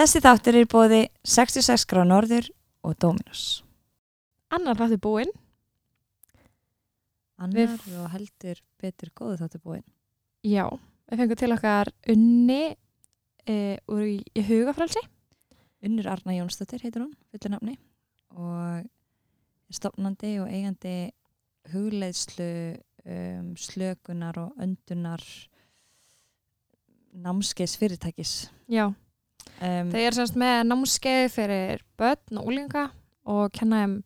Þessi þáttur er bóði 66 grá norður og Dominos. Annar þáttu búinn. Annar og heldur betur góðu þáttur búinn. Já, við fengum til okkar unni e, úr í, í hugafrælsi. Unnur Arna Jónsdóttir heitir hún, fullir nafni og er stopnandi og eigandi hugleiðslu um, slökunar og öndunar námskeis fyrirtækis. Já, Um, þeir eru semst með námskeið fyrir börn og úlinga og kenna þeim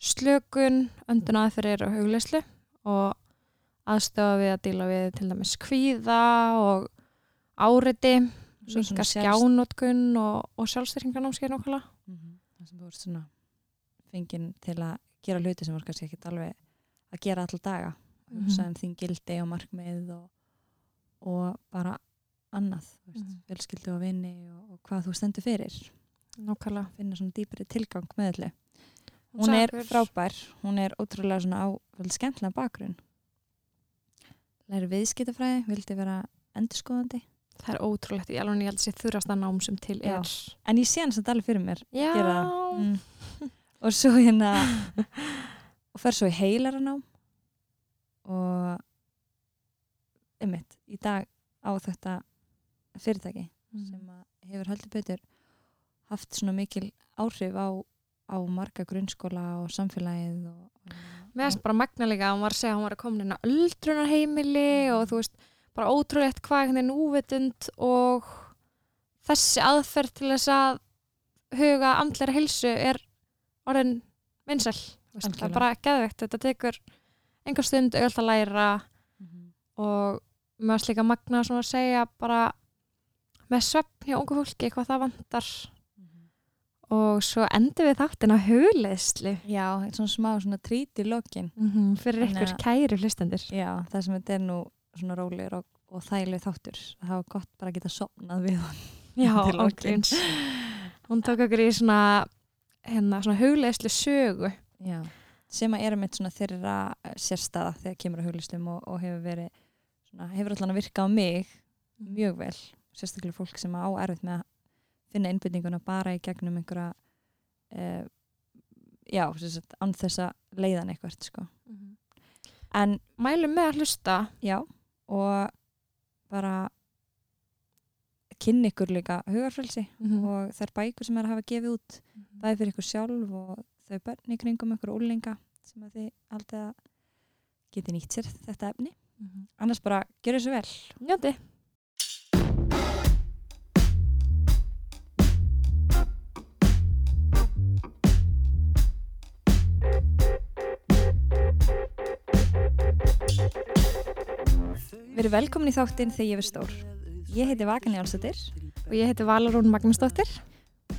slökun, öndunaðferðir og hugleyslu og aðstofa við að díla við til dæmis kvíða og áriti, Svo svona skjánótkun og, og sjálfstyrkingarnámskeið nokkala. Mhm. Það sem ert svona fenginn til að gera hluti sem var kannski ekkit alveg að gera alltaf daga. Mhm. Hugsa um þín gildi og markmið og, og bara annað, þú veist, Mhm. fjölskyldu og vinni og, og hvað þú stendur fyrir. Nokkala. Finna svona dýpri tilgang með öllu. Hún er frábær, hún er ótrúlega svona á vel skemmtilega bakgrunn. Læri viðskiptafræði, vildi vera endurskoðandi. Það er ótrúlegt, ég alveg held að sé þurrasta nám sem til Já. er. En ég sé hann samt alveg fyrir mér Já. Mm. og svo hérna og fer svo í heilaranám og einmitt, í dag á þetta fyrirtæki Mm. sem hefur heldur betur haft svona mikil áhrif á, á marga grunnskóla og samfélagið og, og Mér finnst bara magna líka að hún var að segja að hún var að koma inn á öldrunarheimili og þú veist, bara ótrúlegt hvað einhvern veginn úvitund og þessi aðferð til þess að huga andlæra heilsu er orðin veist, Það er bara geðvegt, þetta tekur einhver stund auðvitað að læra Mhm. og mér finnst líka magna svona að segja bara með svefn hjá ungu fólki hvað það vantar. Og svo endur við þáttin á hugleðslu Já, svona smá svona trít í lokin. Mm fyrir Þannig ykkur kæri hlustendur. Já, það sem þetta er nú svona rólegur og, og þægileg þáttur það hafa gott bara að geta sopnað við hann Já, ángríns. Hún tók okkur í svona, hérna, svona hugleðslu sögu. Já, sem að er mitt svona þeirra sérstaða þegar kemur að huglistum og, og hefur verið svona, hefur allan að virka á mig mjög vel, sérstaklega fólk sem á erfitt með að finna innbytninguna bara í gegnum einhverja uh, já, án þess að leiðan eitthvað sko. en Mælum með að hlusta. já, og bara kynni ykkur líka hugarfrelsi Mm. og þær bækur sem er að hafa gefið út bæði fyrir ykkur sjálf og þau börn í kringum ykkur úlinga sem að þið aldrei geti nýtt sér þetta efni annars bara, gjör þessu vel Njóti. Verið velkomin í þáttinn þegar ég verð stór Ég heiti Vakan Jálsdóttir Og ég heiti Valarún Magnúsdóttir.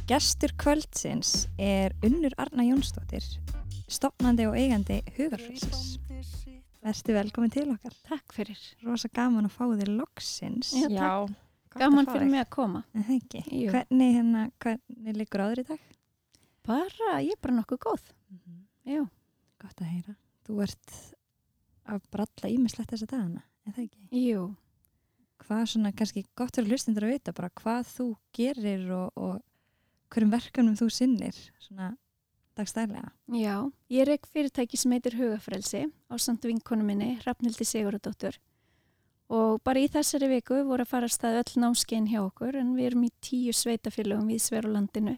Gestur kvöldsins er Unnur Arna Jónsdóttir stopnandi og eigandi hugarfrelsis Verstu velkomin til okkar Takk fyrir. Rosa gaman að fá þér loksins Já, Já. Gott Gaman fyrir mig að koma. Er það ekki? Jú. Hvernig, hérna, hvernig liggur áður í dag? Bara, ég er bara nokkuð góð. Já. Gott að heyra. Þú ert að bralla ímislegt þessa dagana, er það ekki? Jú. Hvað svona, kannski gott fyrir hlustundur að vita bara hvað þú gerir og, og hverjum verkefnum þú sinnir svona dagstælega. Já. Ég er ekki fyrirtæki sem heitir Hugafrelsi á samt vinkonu minni, Rafnildi Sigurðardóttur. Og bara í þessari viku voru að fara að staða öll námskein hjá okkur en við erum í tíu sveitafélögum við Sverulandinu.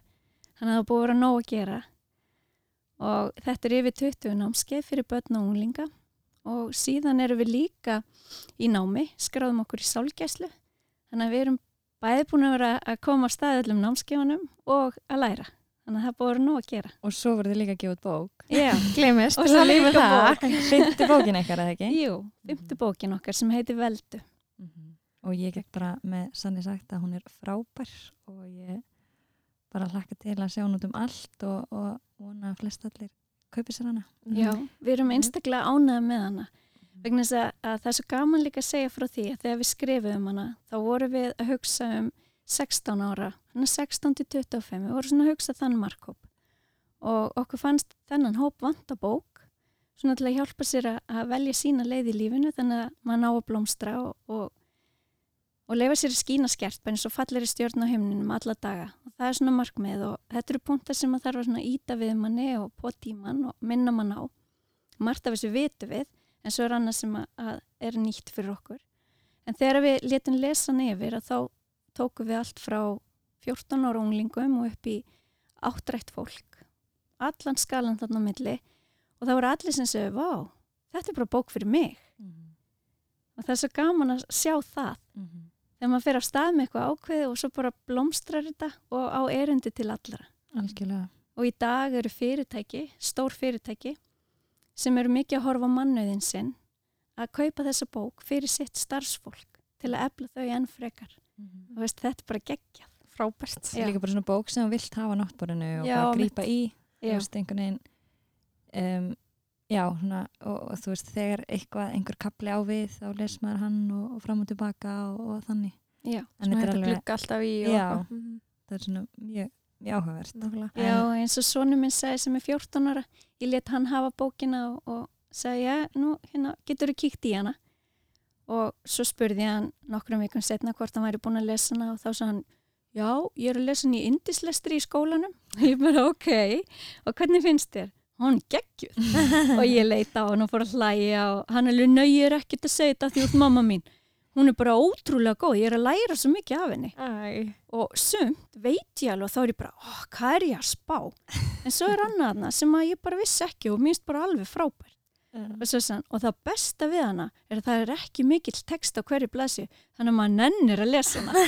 Þannig að það búið að vera nóg að gera. Og þetta er yfir 20 námskeið fyrir börn og unglinga. Og síðan erum við líka í námi, skráðum okkur í sálgæslu. Þannig að við erum bæði búin að vera að koma á stað öllum námskeifunum og að læra. Þannig að það búið nóg að gera. Og svo voruð þið líka að gefa út bók. Já, Gleimist. Og svo líka bók. Hrindi bókin eitthvað, eða ekki? jú, fymtu bókin okkar sem heitir Veldu. Mhm. Og ég gekk bara með sannig sagt að hún er frábær og ég bara hlakka til að sjá hún út um allt og, og vona að flest allir kaupi sér hana. Já, við erum Mhm. einstaklega ánægða með hana. Vegna þess að, að það er svo gaman líka að segja frá því að þegar við skrifum hana þá vorum við að hugsa um 16 ára, hann er 16 til 25, við vorum svona að hugsa þann markhóp og okkur fannst þennan hóp vanta bók svona til að hjálpa sér að, að velja sína leið í lífinu þannig að maður ná að blómstra og, og, og leifa sér að skína skert bara eins og fallir í stjórn á himninum alla daga og það er svona markmið og þetta eru punktar sem að þarf að íta við manni og på tíman og minna mann á. Margt af þessu vitu við, en svo er annað sem að, að er nýtt fyrir okkur. En þegar við letum lesa nefir að þá tókum við allt frá 14 ára unglingum og upp í áttrætt fólk. Allan skalan þarna á milli og það voru allir sem segja, vá, þetta er bara bók fyrir mig. Og það er svo gaman að sjá það þegar maður fer á stað með eitthvað ákveði og svo bara blómstrar þetta og á erindi til allra. algjörlega Og í dag eru fyrirtæki, stór fyrirtæki, sem eru mikið að horfa mannauðin sinn að kaupa þessa bók fyrir sitt starfsfólk til að efla þau enn frekar. Og veist, þetta er bara geggjað. Frábært. Það er líka bara svona bók sem þú vilt hafa náttborinu og bara grípa í þú veist, einhvern veginn um, já, svona, og, og þú veist, þegar eitthvað, einhver kapli á við þá les maður hann og, og fram og tilbaka og, og þannig, já. en Svona þetta alveg glugga alltaf í og Já. eitthvað. Mhm. það er svona mjög, mjög áhugavert Nákvæmlega. Já, eins og sonu minn sagði sem er 14 ára, ég let hann hafa bókina og, og sagði, já, nú hérna, getur þú kíkt í hana? Og svo spurði ég hann nokkrum vikum setna hvort hann væri búin að lesa hana og þá sagði hann, já, ég er að lesa hann í indislestri í skólanum. Ég bara, ok, og hvernig finnst þér? Hún geggjuð. og ég leita á hann og fór að hlæja og hann alveg nöyir ekkert að segja þetta því út mamma mín. Hún er bara ótrúlega góð, ég er að læra svo mikið af henni Æ. og sumt veit ég alveg og þá er ég bara, oh, hvað er ég að spá en svo er annað sem að ég bara vissi ekki og minnst bara alveg frábært sann, og það besta við hana er að það er ekki mikill text á hverju blasi þannig að maður nennir að lesa hana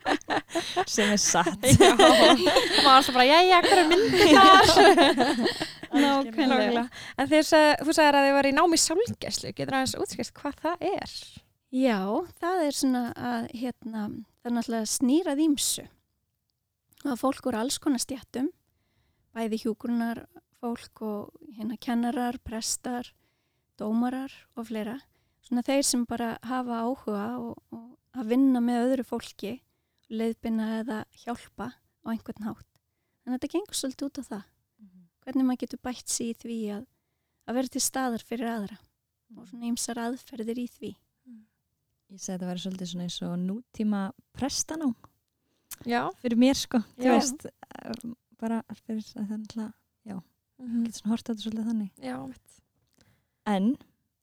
sem er satt Já. Maður alltaf bara, jæja, hver er myndin þar? Nákvæmlega. En þeir, sag- þú sagðir að þið var í námi sjálfgæslu. Getur aðeins útskist hvað það er? Já, það er svona að hérna, það er náttúrulega snýrað ímsu og að fólk úr alls konar stjættum bæði hjúgrunar fólk og hérna kennarar, prestar dómarar og fleira svona þeir sem bara hafa áhuga og, og að vinna með öðru fólki leiðbina eða hjálpa á einhvern hátt. En þetta gengur svolítið út á það. Hvernig maður getur bætt sig í því að, að vera til staðar fyrir aðra og svona ýmsar aðferðir í því. ég segi að það væri svolítið svona eins og nútíma prestanám Já. fyrir mér sko, þú Já. veist eh, bara fyrir að það er Mm getur svona hort á þetta svolítið þannig Já. en,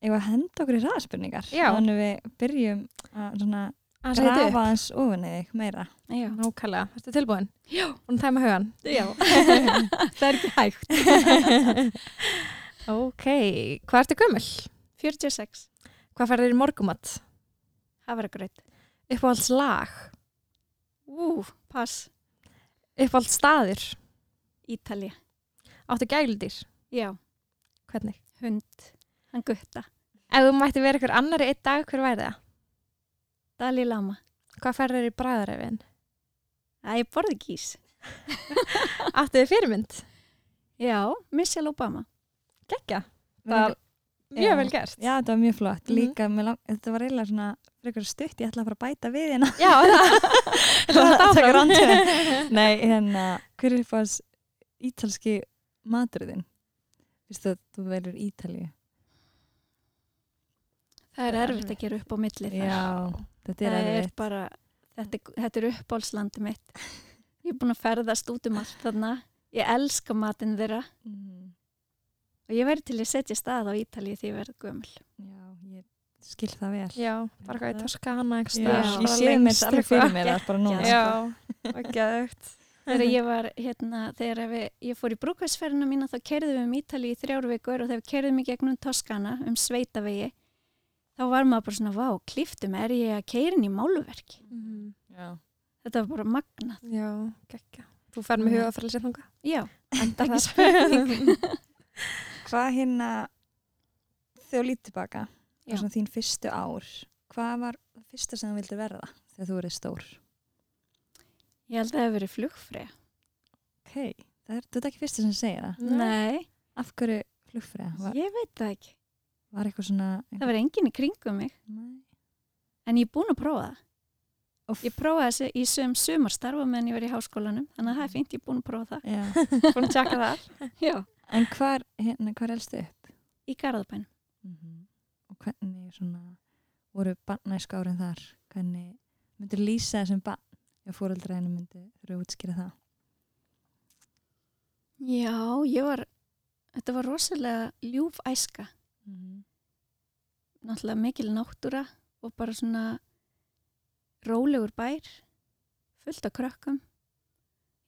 ef að henda okkur í ræðspurningar þannig við byrjum að svona Aðeins að grafa þetta ofan í þig meira Já. Nákvæmlega. Ertu tilbúin? Já. Búin að tæma hugan? Já. það er ekki hægt. ok. Hvað ertu gömul? 46. Hvað færðir í morgumat? Havragraut. Uppáhalds lag? Ú, pass. Uppáhalds staðir? Ítalja. Áttu gældir? Já. Hvernig? Hund. Hann gutta. Ef þú mætti vera ykkur annari einn dag, hver væri það? Dalí Lama. Hvað færðir í bræðarefin? Æ, ég borði kís. Áttu þið fyrirmynd? Já, Michelle Obama. Men Það Já. mjög vel gert. Já, þetta var mjög flott. Mhm. Líka, með lang, þetta var eiginlega svona frekar stutt, ég ætla að fara að bæta við hérna. Já, það. Það það taka áfram. randtöðin. Nei, hérna, hver er fannst ítalski maturðin? Vistu að þú velur Ítalíu? Það er er erfitt að gera upp á milli þar. Já, þetta er það er erfitt. bara, þetta, er- þetta er uppbólslandi mitt. Ég er búin að ferðast út um allt þarna. Ég elska matinn þeirra Mm, og ég verði til að setja stað á Ítalíu því ég verði gömul. Já, ég skil það vel. Já, bara hvað ég toska hana ég sé mér alveg fyrir mér það bara núna. Já, og geðugt. Þegar ég var, hérna, þegar við, ég fór í brúkvæsferðina mína þá kerðum við um Ítalíu í þrjár vikur og þegar við kerðum í gegnum Toskana um sveitavegi þá var maður bara svona, vá, kliftum, er ég að keirin í máluverki? Mhm. Já. Þetta var bara magnað. Já, geggja. Þú fær með huga að fara að setja þunga. Já, Enda það. Hvað hérna, þú lítið og svona þín fyrstu ár, hvað var það fyrsta sem þú vildi verða þegar þú verið stór? Ég held að það hefur verið flugfrið. Ok, það er, þetta er ekki fyrsta sem segir það. Nei, Af hverju flugfræða? Var, ég veit það ekki. var eitthvað svona... Það var enginn í kringum mig, Nei. en ég er búin að prófa það. Úff. Ég prófaði þessi í söm sumarstarfa meðan ég var í háskólanum, þannig að það er fínt, ég er búin að prófa það. Já. Búin að tjekka það. Já, En hvar, hérna, hvar elstu upp? í Garðabæn. Og hvernig svona voru barnæsku árin þar? Hvernig myndir lýsa þessum barn Já, fóreldræðinu myndi þurfa að útskýra það. Já, ég var, þetta var rosalega ljúf æska. Mm. Náttúrulega mikil náttúra og bara svona rólegur bær, fullt af krökkum.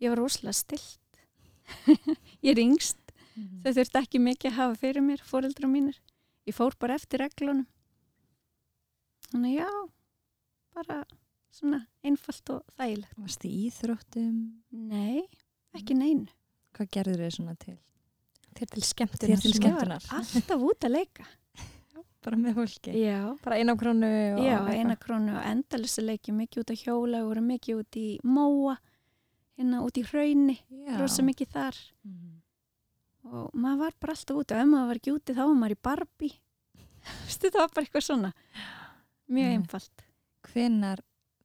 Ég var rosalega stilt. ég er yngst. Mm. Þau þurfti ekki mikið að hafa fyrir mér, fóreldra mínir. Ég fór bara eftir reglunum. Þannig já, bara svona einfalt og þægilegt. Varst í íþróttum? Nei, ekki neinu. Hvað gerður þau svona til? Þér til skemmtunar. Til var skemmtunar? alltaf út að leika. Bara með fólki? Já, Bara eina krónu og já eitthvað. eina krónu og endalisa leiki, mikið út að hjóla, voru mikið út í móa, hérna út í hraunni, Já. rosa mikið þar. Mm. Og maður var bara alltaf út og ef maður var ekki úti þá var maður í Barbie. Veistu, það var bara eitthvað svona. Mjög Mm. einfalt. Hvenar,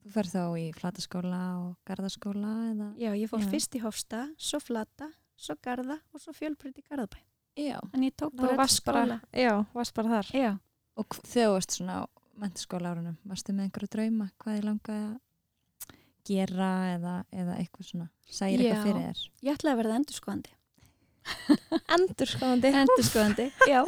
þú ferð þá í flataskóla og gardaskóla eða? Já, ég fór Já. fyrst í Hofsta, svo Flata, svo Garða og svo Fjölbreyt í Garðabæ. Já. Þannig ég tók bara skóla. já, varst bara þar. Já, Og þegar þú varst svona á mentaskóla árunum, varstu með einhverju drauma? Hvað ég langaði að gera eða, eða eitthvað svona? Sæir Já. eitthvað fyrir þér? ég ætlaði að verða endurskoðandi. Endur skoðandi. Endurskoðandi, já.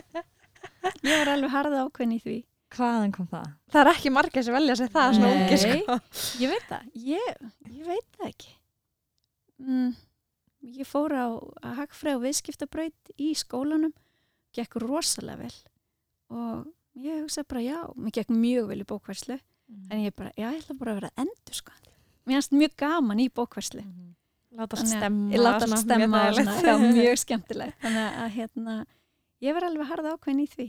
Ég var alveg harða ákveðin í því. Hvaðan kom það? Það er ekki margir sem velja sér það svona ungi sko. Ég veit það, ég, ég veit það ekki. Mm, ég fór á að hagfræð og viðskiptabraut í skólanum, gekk rosalega vel og ég hugsa bara já, mér gekk mjög vel í bókværslu en ég bara, já, ég ætla bara að vera endurskoðandi. Mér finnst mjög gaman í bókværslu. Mhm. Láta allt að stemma. Ég láta allt stemma svona, já, mjög skemmtilegt. Þannig að hérna, ég var alveg harða ákveðin í því.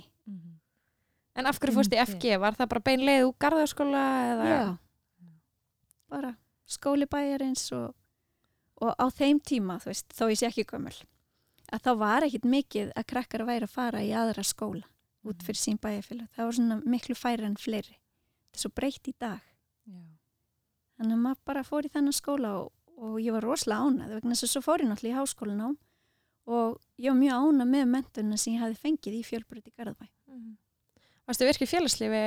En af hverju fórst í. FG? Var það bara bein leið úr garðaskóla eða? Já, bara skóli bæjarins og, og á þeim tíma, þú veist, þó ég sé ekki gömul, að þá var ekkit mikið að krakkar væri að fara í aðra skóla út fyrir sín bæjarfélag. Það var svona miklu færi en fleiri. Þetta er svo breytt í dag. Já. Þannig að maður bara fór í þennan skóla og, og ég var rosalega ánað vegna þess að svo fór ég náttúrulega í háskólanám og ég var mjög ánað með mentunna sem ég hafi fengið í fjölbröð í Garðabæ. Varstu virkið félagslifi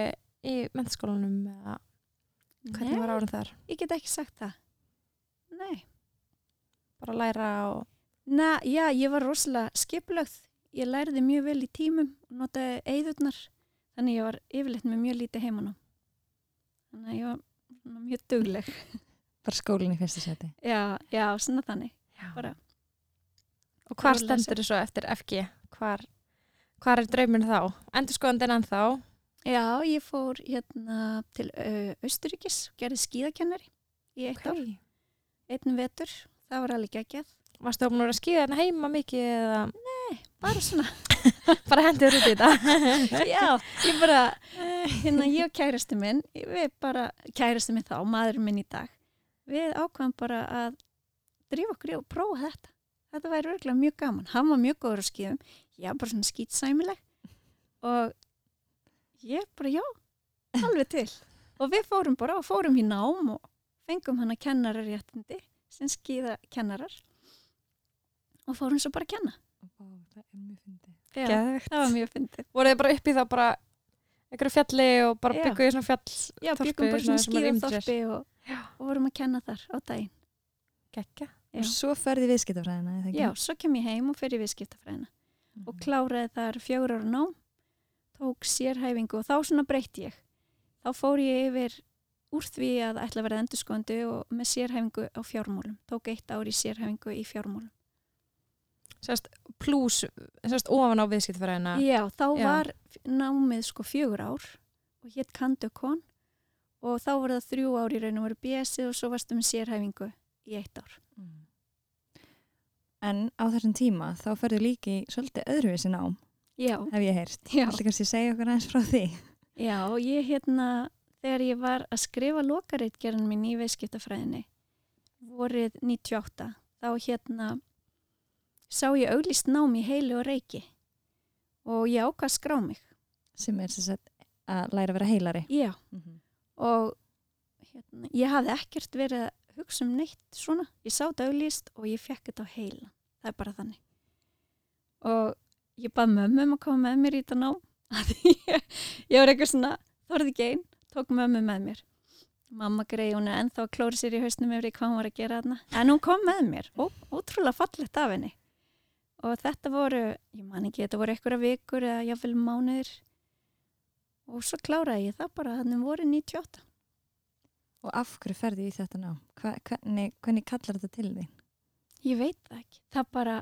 í mentaskólanum eða hvernig var árið þar? ég get ekki sagt það. Nei. Bara læra og... Na, já, ég var rosalega skipulögð. Ég lærði mjög vel í tímum og notaði eigðurnar. Þannig ég var yfirleitt með mjög lítið heimanum. Þannig að ég var mjög dugleg. Bara skólinn í fyrsta seti. Já, já, svona þannig. Bara, Og lesa. stendur þú svo eftir FG? Hvar, hvar er drauminn þá? Endur skoðandinn ennþá? já, ég fór hérna til uh, Austuríkis, gerði skíðakennari í eitt ár, einn vetur. Það var alveg geggjað. Varstu þá búin að vera að skýða hérna heima mikið eða Bara svona, bara hendið út í þetta? já, ég bara, hérna ég og kærasti minn, við bara, kærasti minn þá, maðurinn minn í dag, við ákvæðum bara að drífa okkur í og prófa þetta. Þetta væri örgulega mjög gaman. Hann var mjög góður á skíðum, var bara svona skýtsæmileg og ég bara, já, alveg til. Og við fórum bara og fórum í nám og fengum hann að kennarar réttindi sem skíða kennarar og fórum svo bara að kenna. Vá, það er mjög fyndið. Já, það var mjög fyndið. Voruð þið bara upp í þá bara einhverju fjalli og bara Já. bygguðu svona fjall Já, byggum bara svona skíðaþorpi og, og vorum að kenna þar á daginn. Gekka. Já. Og svo ferði viðskiptafræðina, eða ekki? Já, svo kem ég heim og fer í viðskiptafræðina. Og kláraði þar fjögur ára nám, tók sérhæfingu og þá svona breytti ég. Þá fór ég yfir úr því að ætla að vera endurskoðandi og með sérhæfingu á fjármálum. Tók eitt ár í sérhæfingu í fjármálum. Sérst, pluss, sérst, ofan á viðskiptfræðina. Já, þá Já. var námið sko fjögur ár og hétt Kandökon og þá var það þrjú ár í raun og veru BS-ið og svo varstu með sérhæfingu í eitt ár. Mhm. En á þessum tíma þá ferðu líki svolítið öðruvísi nám, Já, hef ég heyrt. já. Þetta kannski segja okkur aðeins frá því. Já, ég hérna, þegar ég var að skrifa lokareitgerðin mín í veiskiptafræðinni, vorið 98, þá hérna sá ég auglist nám í heili og reiki og ég ákvað að skrá mig. Sem er sagt að læra að vera heilari. Já, Mhm. og hérna, ég hafði ekkert verið að hugsa um neitt svona. Ég sá þetta auglist og ég fekk þetta á heila. Það er bara þannig. Og ég bað mömmu um að koma með mér í þetta því ég, ég var eitthvað svona, þorði ekki einn, tók mömmu með mér. mamma grei, hún er ennþá að klóra sér í hausnum yfir hvað hún var að gera þarna en hún kom með mér, Ó, ótrúlega fallegt af henni og þetta voru ég man ekki, þetta voru einhverja vikur eða jáfnvel mánuðir og svo kláraði ég það bara þannig voru 98 Og af hverju ferði í þetta ná? Hva, hvernig, hvernig kallar þetta til þín? ég veit það ekki, það bara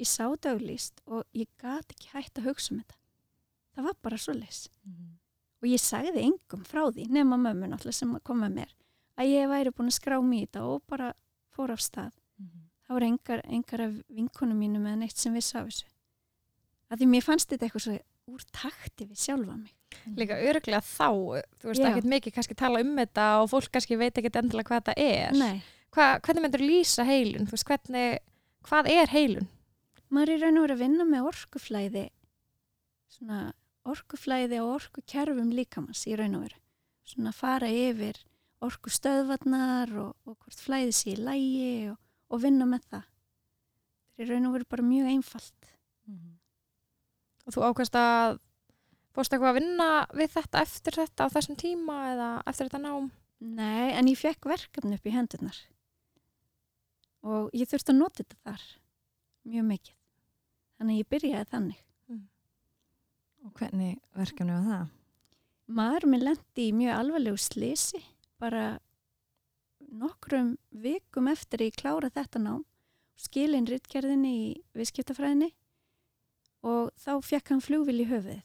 ég sá daglýst og ég gat ekki hægt að hugsa um þetta. Það var bara svo leys og ég sagði engum frá því nema mömmu náttúrulega sem kom með mér að ég væri búin að skrá mér í þetta og bara fór af stað. Það voru engar, engar af vinkonum mínu með neitt sem vissi af þessu. Því mér fannst þetta eitthvað svo úr takti við sjálfa mig. Líka örglega þá, þú veist ekkert mikið kannski tala um þetta og fólk kannski veit ekkert endilega hvað þetta er. Nei, Hva, hvernig myndur lýsa heilun? Þú veist, hvernig, hvað er heilun? maður er raun og verið að vinna með orkuflæði svona orkuflæði og orkukerfum líkamanns í raun og veru. Svona fara yfir orkustöðvarnar og, og hvort flæði sé í lægi og, og vinna með það. Það er raun og veru bara mjög einfalt Og þú ákvæmst að fórst eitthvað að vinna við þetta eftir þetta á þessum tíma eða eftir þetta nám? Nei, en ég fekk verkefni upp í hendurnar. Og ég þurfti að nota þetta þar mjög mikið. Þannig að ég byrjaði þannig. Og hvernig verkefni var það? maður minn lendi í mjög alvarlegu slisi bara nokkrum vikum eftir að ég klára þetta nám skilin rittgerðinni í viðskiptafræðinni og þá fekk hann flugvil í höfuðið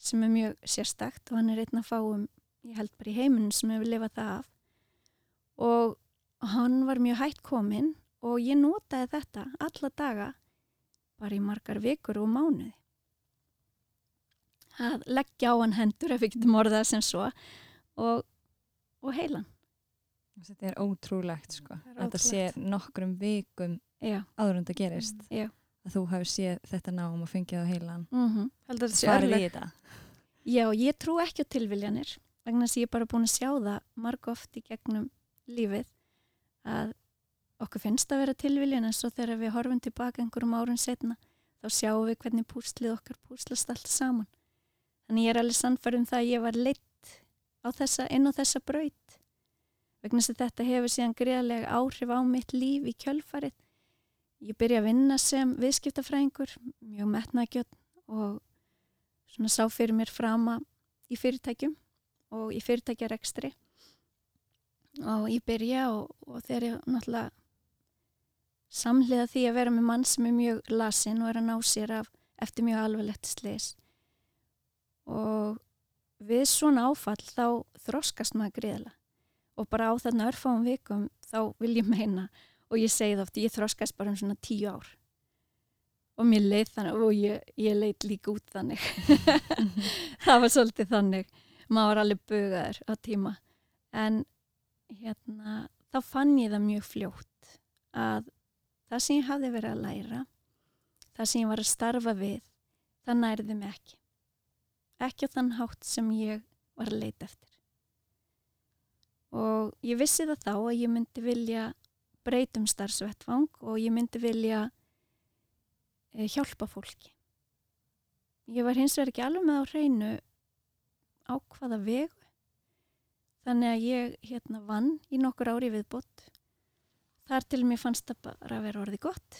sem er mjög sérstakt og hann er einn að fáum ég held bara í heiminum sem hefur lifað það af og hann var mjög hætt kominn og ég notaði þetta alla daga bara í margar vikur og mánuði að leggja á hann hendur ef við getum orðað sem svo og, og heilan Þetta er ótrúlegt sko. Er Þetta sé ótrúlegt. nokkrum vikum já, áður en þetta gerist. já þú hefur séð þetta nám og fengið á heilan. mm Heldur þetta sé Svarið í þetta. Já, ég trú ekki á tilviljanir vegna þess að ég er bara búin að sjá það marg oft í gegnum lífið að okkur finnst að vera tilviljan en svo þegar við horfum tilbaka einhverjum árun setna þá sjáum við hvernig púslið okkar púslast allt saman. Þannig ég er alveg sannfærum það að ég var leitt á þessa, inn á þessa braut vegna þess að þetta hefur síðan greiðlega áhrif á mitt líf í kjölfarið. Ég byrja að vinna sem viðskiptafræðingur, mjög metnaðgjöld og svona sá fyrir mér frama í fyrirtækjum og í fyrirtækjarekstri. Og ég byrja og, og þegar ég náttúrulega samhliða því að vera með mann sem er mjög lasin og er að ná sér af eftir mjög alvarlegt slis og við svona áfall þá þroskast maður greiðlega og bara á þarna örfáum vikum þá vil ég meina og ég segi það oft, ég þroskast bara um svona tíu ár. Og mér leið þannig og ég, ég leið líka út þannig. Það var svolítið þannig. Maður var alveg bugaður á tíma. En hérna þá fann ég það mjög fljótt að það sem ég hafði verið að læra það sem ég var að starfa við það nærði mig ekki. Ekki á þann hátt sem ég var að leita eftir. Og ég vissi það þá að ég myndi vilja breytum starfsvettvang og ég myndi vilja eh, hjálpa fólki. Ég var hins vegar ekki alveg með á hreinu á hvaða vegu. Þannig að ég hérna vann í nokkur ári viðbót. Þar til mér fannst það bara að vera orðið gott.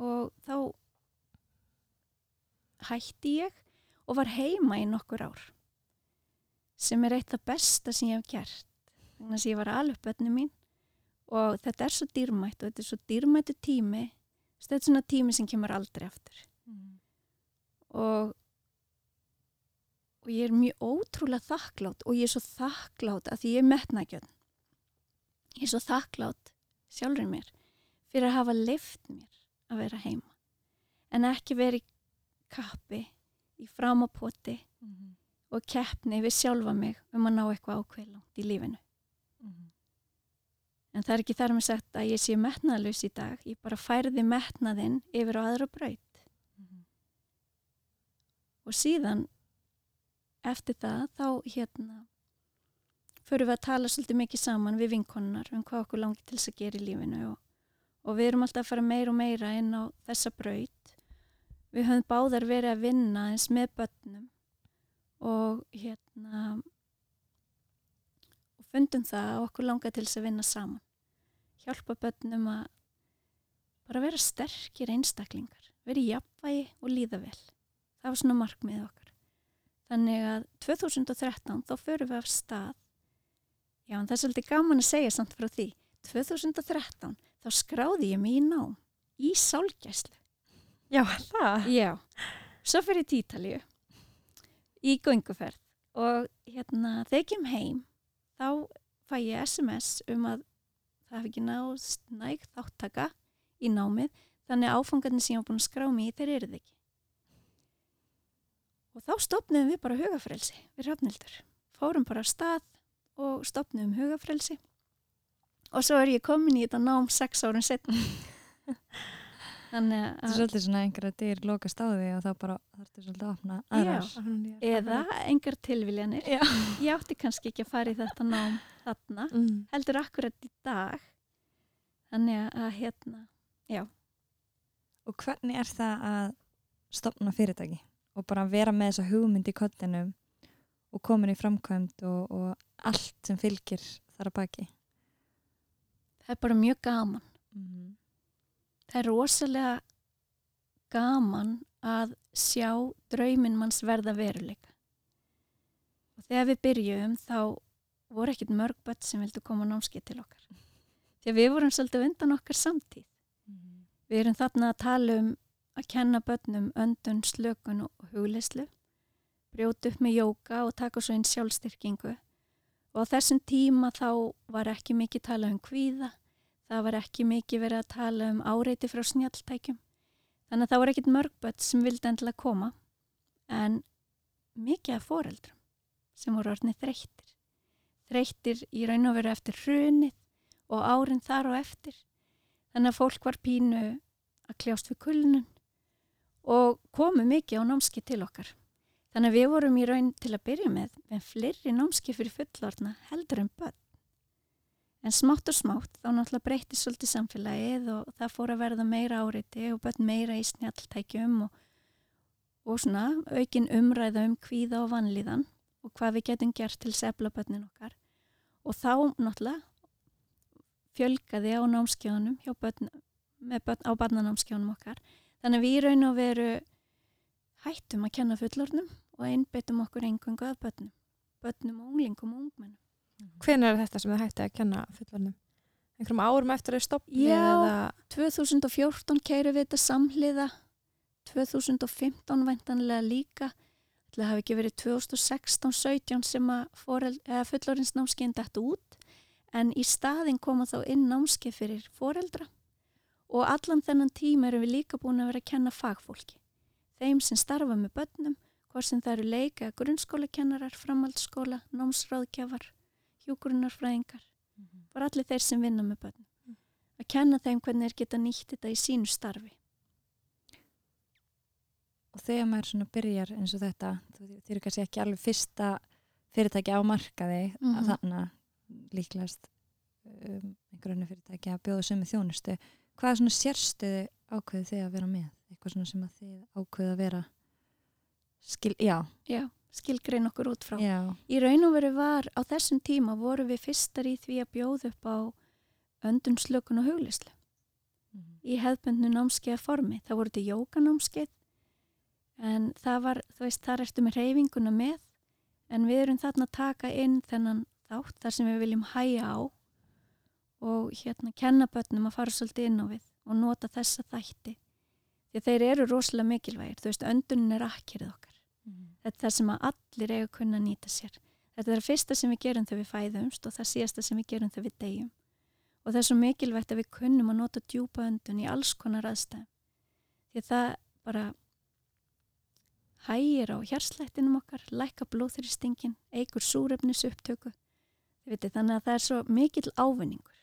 Og þá hætti ég og var heima í nokkur ár. Sem er eitt það besta sem ég hef gert. Þannig að ég var alveg bönni mín og þetta er svo dýrmætt og þetta er svo dýrmættu tími. Þetta er svona tími sem kemur aldrei aftur. Og og ég er mjög ótrúlega þakklátt og ég er svo þakklátt að því ég er metnagjörn ég er svo þakklátt sjálfur mér fyrir að hafa leift mér að vera heima. En ekki verið kappi í framapoti og keppni við sjálfa mig um að ná eitthvað ákveðlangt í lífinu En það er ekki þar með sagt að ég sé metnaðlaus í dag. Ég bara færði metnaðinn yfir á aðra braut. Og síðan, eftir það, þá hérna, förum við að tala svolítið mikið saman við vinkonunnar um hvað okkur langi til þess að gera í lífinu og, og við erum alltaf að fara meira og meira inn á þessa braut. Við höfum báðar verið að vinna eins með börnum og hérna fundum það að okkur langar til þess að vinna saman. Hjálpa börnum að bara vera sterkir einstaklingar, vera í jafnvægi og líða vel. Það var svona markmið okkar. Þannig að 2013 þá förum við af stað, já en það er svolítið gaman að segja samt frá því, 2013 þá skráði ég mig í nám í sálgæslu. Já, það. Já, svo fyrir Ítalíu í gönguferð og hérna þegar ég kem heim þá fæ ég SMS um að það hef ekki náðst nægt þáttaka í námið þannig að áfangarnir sem ég var búin að skrá mig í þeir eru þið ekki. Og þá stopnum við bara hugafrelsi við rafnildur. Fórum bara af stað og stopnum hugafrelsi og svo er ég komin í þetta nám sex árun setna. Þannig Það er að svolítið svona einhverja dyr lokast á því og þá bara þarftu svolítið að opna aðrar. eða engar tilviljanir. Já. Ég átti kannski ekki að fara í þetta nám þarna, Mm. heldur akkurat í dag. Þannig að hérna, Og hvernig er það að stopna fyrirtæki og bara vera með þessa hugmynd í kollinum og komin í framkvæmd og, og allt sem fylgir þar að baki? það er bara mjög gaman. Mm. Það er rosalega gaman að sjá drauminn manns verða veruleika. Og þegar við byrjum þá voru ekkit mörg börn sem vildu koma á námskeið til okkar. Þegar við vorum svolítið undan okkar samtíð. Mm. Við erum þarna að tala um að kenna börnum öndun, slökun og hugleyslu, brjóta upp með jóka og taka svo inn sjálfstyrkingu. Og á þessum tíma þá var ekki mikið tala um kvíða, það var ekki mikið verið að tala um áreiti frá snjáltækjum. Þannig að það voru ekkit mörgbött sem vildi endilega koma, en mikið af foreldrum sem voru orðnið þreyttir. Þreyttir í raun og veru eftir hrunið og árin þar og eftir. Þannig að fólk var pínu að kljást við kulnun og komu mikið á námski til okkar. Þannig að við vorum í raun til að byrja með með fleiri námski fyrir fullorna heldur en börn. En smátt og smátt þá náttúrulega breytti svolítið samfélagið og það fór að verða meira áreiti og börn meira í snjalltækjum og, og svona aukin umræða um kvíða og vanlíðan og hvað við getum gert til sefla börnin okkar. Og þá náttúrulega fjölgaði á námskjónum börn, börn, á barnanámskjónum okkar. Þannig að við í raun og veru hættum að kenna fullornum og einbyttum okkur engungu að börnum. Börnum og unglingum og ungmennum. Hvenær er þetta sem þið hætti að kenna fullornum? Einhverjum árum eftir að þið stopnið Já. eða 2014 keirum við þetta samhliða 2015 væntanlega líka Það hafi ekki verið 2016-17 sem að fullorinsnámskeiðin dættu út en í staðin koma þá inn námskeið fyrir foreldra og allan þennan tíma erum við líka búin að vera að kenna fagfólki. Þeim sem starfa með börnum, hvort sem það eru leika, grunnskólakennarar, framhaldsskóla, námsráðgjafar, hjúgrunarfræðingar, bara allir þeir sem vinna með börnum. Að kenna þeim hvernig þeir geta nýtt þetta í sínu starfi. Og þegar maður svona byrjar eins og þetta, þið eru kannski ekki alveg fyrsta fyrirtæki á markaði Mhm. að þarna líklegast um, einhverjum fyrirtæki að bjóða sömu þjónustu. Hvað svona sérstöðu ákveðu þið að vera með? Eitthvað svona sem að þið ákveðu að vera skil, já, Já, skilgrein okkur út frá. já, Í raun og veru var á þessum tíma voru við fyrstar í því að bjóða upp á öndun, slökun og huglislu Mhm. í hefðbundnu námskeið formi. Það voru til jókanámskeið en það var, þú veist, þar ertu með reyfinguna með en við erum þarna að taka inn þennan þátt þar sem við viljum hæja á og hérna kenna börnum að fara svolítið inn á við og nota þessa þætti. Því þeir eru rosalega mikilvægir, þú veist, öndunin er akkirð okkar. Þetta er það sem að allir eiga að kunna nýta sér. Þetta er það fyrsta sem við gerum þegar við fæðumst og það síðasta sem við gerum þegar við deyjum. Og það er svo mikilvægt að við kunnum að nota djúpa öndun í alls konar aðstæðum. Því að það bara hægir á hjarslættinum okkar, lækka blóðþrýstingin, eigur súrefnis upptöku. Viti, þannig að það er svo mikill ávinningur.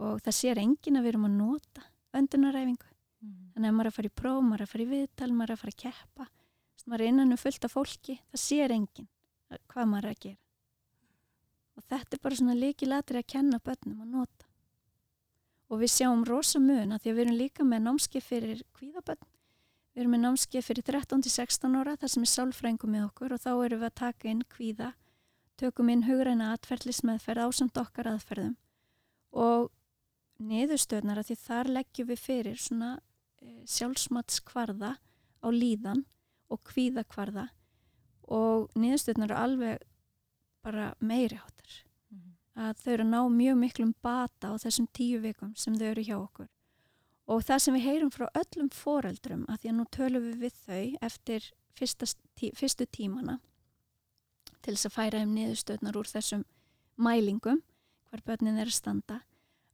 Og það sér enginn að við erum að nota öndunaræfingu. Mhm. Þannig að maður er að fara í próf, maður er að fara í viðtal, maður er að fara að keppa. Maður er innan um fullt af fólki, það sér enginn hvað maður er að gera. Og þetta er bara svona líkilatri að kenna börnum að nota. Og við sjáum rosa mun að því að við erum líka með námskeið fyrir kvíðabörn. Við erum með námskeið fyrir 13-16 ára, það sem er sálfrængum með okkur og þá erum við að taka inn kvíða, tökum inn hugræna atferðlismeðferð ásamt okkar aðferðum og niðurstöðnar að því þar leggjum við fyrir svona e, sjálfsmatskvarða á líðan og kvíðakvarða og niðurstöðnar eru alveg bara meiri áttar að þau eru að ná mjög miklum bata á þessum tíu vikum sem þau eru hjá okkur. Og það sem við heyrum frá öllum foreldrum að því að nú tölum við við þau eftir fyrsta, tí, fyrstu tímana til þess að færa þeim niðurstöðnar úr þessum mælingum hvar börnin er að standa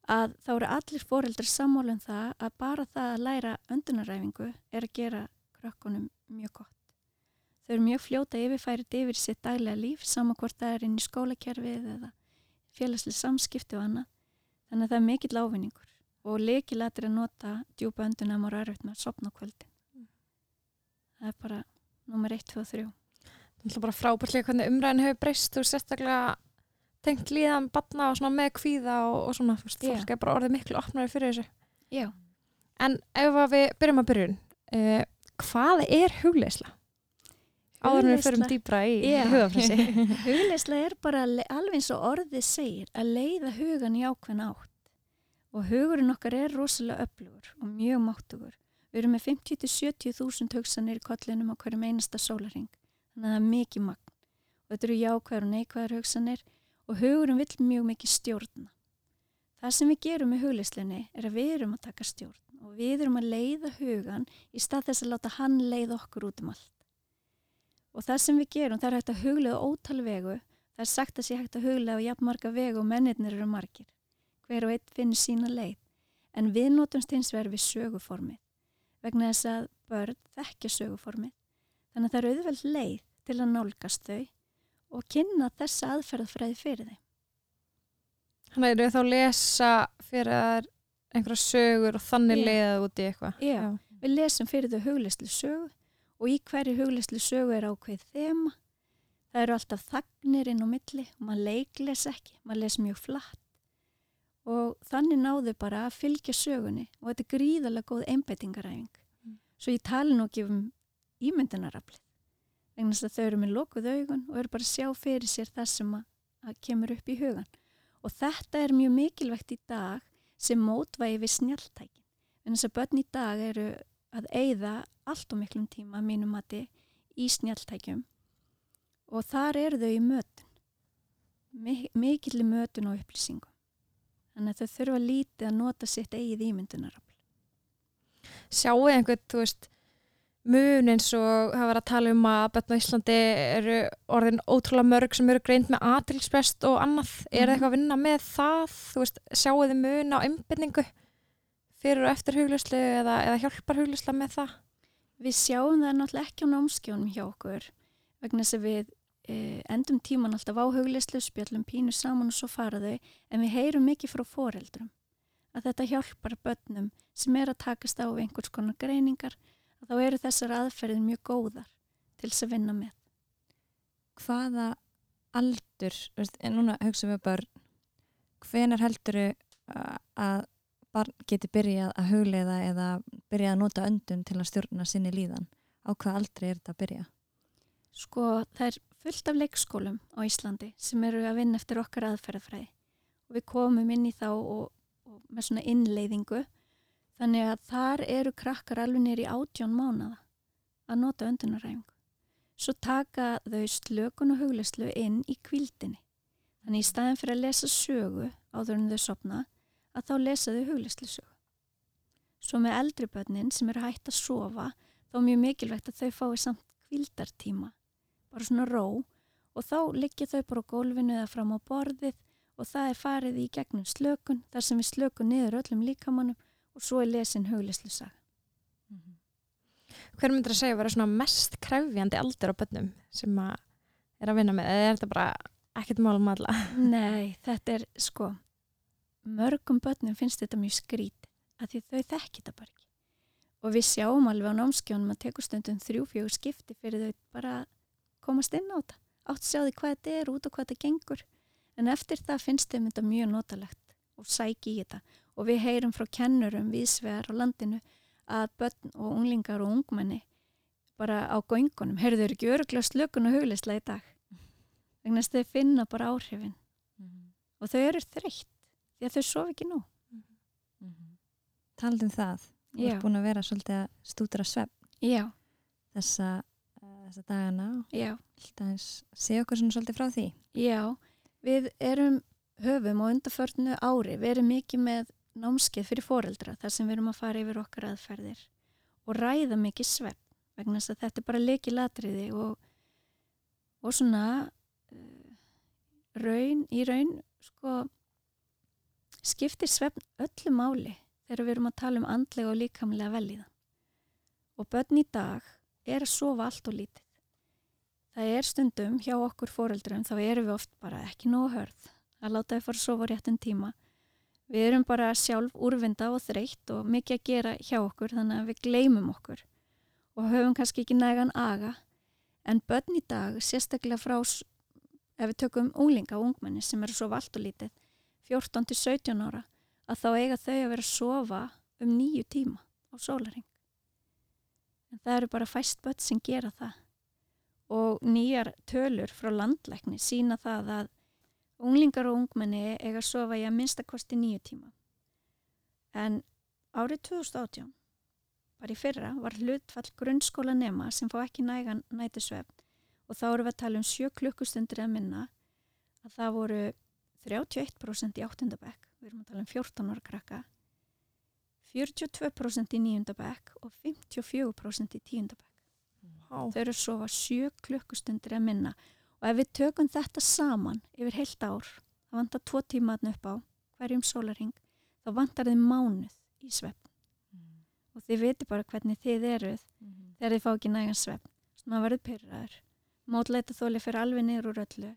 að þá eru allir foreldrar sammálum það að bara það að læra öndunaræfingu er að gera krökkunum mjög gott. Þau eru mjög fljóta yfirfærið yfir sitt daglega líf saman hvort það er inn í skólakerfið eða félagslega samskipti og annað. Þannig að það er mikill ávinningur og leikilættir að nota djúpa öndunum og ræðrögt með að sopna kvöldin. Það er bara nummer 1, 2 og 3. Það er bara frábærtlega hvernig umræðin hefur breyst og sérstaklega tengt líðan batna og svona með kvíða og, og svona, Já. fólk er bara orðið miklu opnari fyrir þessu. Já. En ef við byrjum að byrjun, uh, hvað er hugleisla? Áður en við förum dýbra í Já. hugafræsi. Hugleisla er bara alveg eins og orðið segir að leiða hugan í ákveðin átt og hugurinn okkar er rosalega öflugur og mjög máttugur. Við erum með 50-70 þúsund hugsanir í kollinum á hverjum einasta sólaring þannig að það er mikið magn og þetta eru jákvæður og neikvæður hugsanir og hugurinn vill mjög mikið stjórna. Það sem við gerum með hugleislinni er að við erum að taka stjórn og við erum að leiða hugan í stað þess að láta hann leiða okkur út um allt. Og það sem við gerum, það er hægt að huglega ótal vegu. Það er sagt að sé hægt að huglega á jafn marga vegu og mennirnir eru margir. Hver og einn finnir sína leið. En við notumst hins vegar við söguformið. Vegna þess að börn þekkja söguformið. Þannig að það er auðveld leið til að nálgast þau og kynna þessa aðferðafræði fyrir þeim. Þannig eru þá að lesa fyrir einhverja sögur og þannig Já. leiða út í eitthvað. Já. Við lesum fyrir þau hugleislu sögu og í hverju hugleislu sögu er ákveð þema. Það eru alltaf þagnir inn á milli og maður leikles ekki, maður les mjög flatt. Og þannig náðu bara að fylgja sögunni og þetta er gríðarlega góð einbeitingaræfing. Mm. Svo ég tali nú ekki um ímyndunaraflið. Vegna þess að þau eru með lokuð augun og eru bara að sjá fyrir sér það sem að, að kemur upp í hugan. Og þetta er mjög mikilvægt í dag sem mótvægi við snjáltækin. En þess að börn í dag eru að eyða allt og miklum tíma mínum mati í snjáltækjum og þar eru þau í mötun. Mi- Mikill í mötun og upplýsingum. Þannig að þau þurfa lítið að nota sitt eigið ímyndunarafl. Sjáu einhvern, þú veist, mun eins og það var að tala um að á Íslandi eru orðin ótrúlega mörg sem eru greint með aðtilsprest og annað. Er það Mhm. eitthvað að vinna með það? Þú veist, sjáu þið mun á einbyrningu fyrir og eftir hugluslu eða, eða hjálpar huglusla með það? Við sjáum það náttúrulega ekki á námskjónum hjá okkur vegna þess að við e, endum tíman alltaf á hugleyslu, spjallum pínu saman og svo fara þau en við heyrum mikið frá foreldrum að þetta hjálpar börnum sem er að takast á einhvers konar greiningar þá eru þessar aðferðin mjög góðar til þess að vinna með. hvaða aldur, veist, en núna hugsa við börn, hvenar heldur að barn geti byrjað að hugleiða eða byrjað að nota öndun til að stjórna sinni líðan? Á hvað aldrei er þetta að byrja? Sko það er fullt af leikskólum á Íslandi sem eru að vinna eftir okkar aðferðafræði og við komum inn í þá og, og með svona innleiðingu þannig að þar eru krakkar alveg nýri átjón mánada að nota öndunaræfingu. Svo taka þau slökun og hugleyslu inn í kvildinni. Þannig í staðin fyrir að lesa sögu áður en þau sopna að þá lesa þau hugleyslu sögu. Svo með eldri börnin sem eru hægt að sofa þá er mjög mikilvægt að þau fái samt kvildartíma, bara svona ró og þá liggja þau bara á gólfinu eða fram á borðið og það er farið í gegnum slökun þar sem við slökun niður öllum líkamannum og svo er lesin hugleyslu saga. Hver myndir að segja að vera svona mest krefjandi aldur á börnum sem að er að vinna með? Eða er þetta bara ekkert málum alla? Nei, þetta er sko, mörgum börnum finnst þetta mjög skrít að því þau þekki þetta bara ekki. Og við sjáum alveg á námskjónum að tekur stundum þrjú-fjögur skipti fyrir þau bara komast inn á þetta. Átt að sjá því hvað þetta er út og hvað þetta gengur. En eftir það finnst þeim þetta mjög notalegt og sæki í þetta. Og við heyrum frá kennurum viðsvegar á landinu að börn og unglingar og ungmenni bara á göngunum, heyrðu eru ekki öruglega slökun og hugleysla í dag. Vegna þess að þau finna bara áhrifin. Mhm. og þau eru þreytt því að þau sofa ekki nú. Mhm. Talandi um það, Já. ert búin að vera svolítið að stúdra svepp já, þessa, uh, þessa dagana. Segja okkur svona svolítið frá því. já. Við erum höfum og undarförnu ári við erum mikið með námskeið fyrir foreldra þar sem við erum að fara yfir okkar aðferðir og ræða mikið svepp vegna þess að þetta er bara leiki latriði og, og svona uh, raun, í raun sko skiptir svepp öllu máli þegar við erum að tala um andlega og líkamlega velíðan og börn í dag er að sofa allt og lítið. Það er stundum hjá okkur foreldrum þá erum við oft bara ekki nógu hörð að láta þau fara að sofa á réttum tíma við erum bara sjálf úrvinda og þreytt og mikið að gera hjá okkur þannig að við gleymum okkur og höfum kannski ekki nægan aga. En börn í dag sérstaklega frá ef við tökum unglinga og ungmenni sem eru sofa allt og lítið 14 til 17 ára að þá eiga þau að vera að sofa um nýju tíma á sólaring en það eru bara fæst börn sem gera það. Og nýjar tölur frá landlækni sína það að unglingar og ungmenni eiga að sofa í að minnstakosti nýju tíma. En árið 2018 bara í fyrra var hlutfall grunnskóla nema sem fá ekki nægan nætusvefn og þá erum við að tala um sjö klukkustundir að minna að það voru 31% í áttundabæk við erum að tala um 14 ára krakka 42% í níundabæk og 54% í tíundabæk Vá. þau eru að sofa sjö klukkustundir að minna. og ef við tökum þetta saman yfir heilt ár það vantar tvo tímaðn upp á hverjum sólaring þá vantar þið mánuð í svepp og þið viti bara hvernig þið eruð þegar þið fá ekki nægan svepp svona verður pyrraður mótleita þóli fyrir alveg niður úr öllu.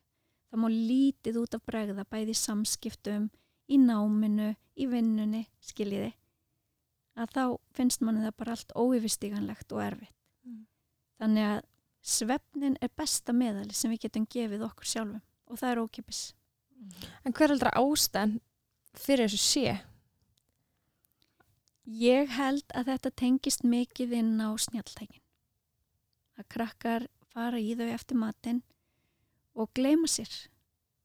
Það má lítið út af bregða bæði í samskiptum í náminu, í vinnunni skiljiði. Að þá finnst manni það bara allt óyfirstíganlegt og erfitt. Mm. þannig að svefnin er besta meðali sem við getum gefið okkur sjálfum og það er ókipis En hver heldur ástæðan fyrir þessu sé? Ég held að þetta tengist mikið inn á snjalltækin. Að krakkar fara í þau eftir matinn og gleyma sér.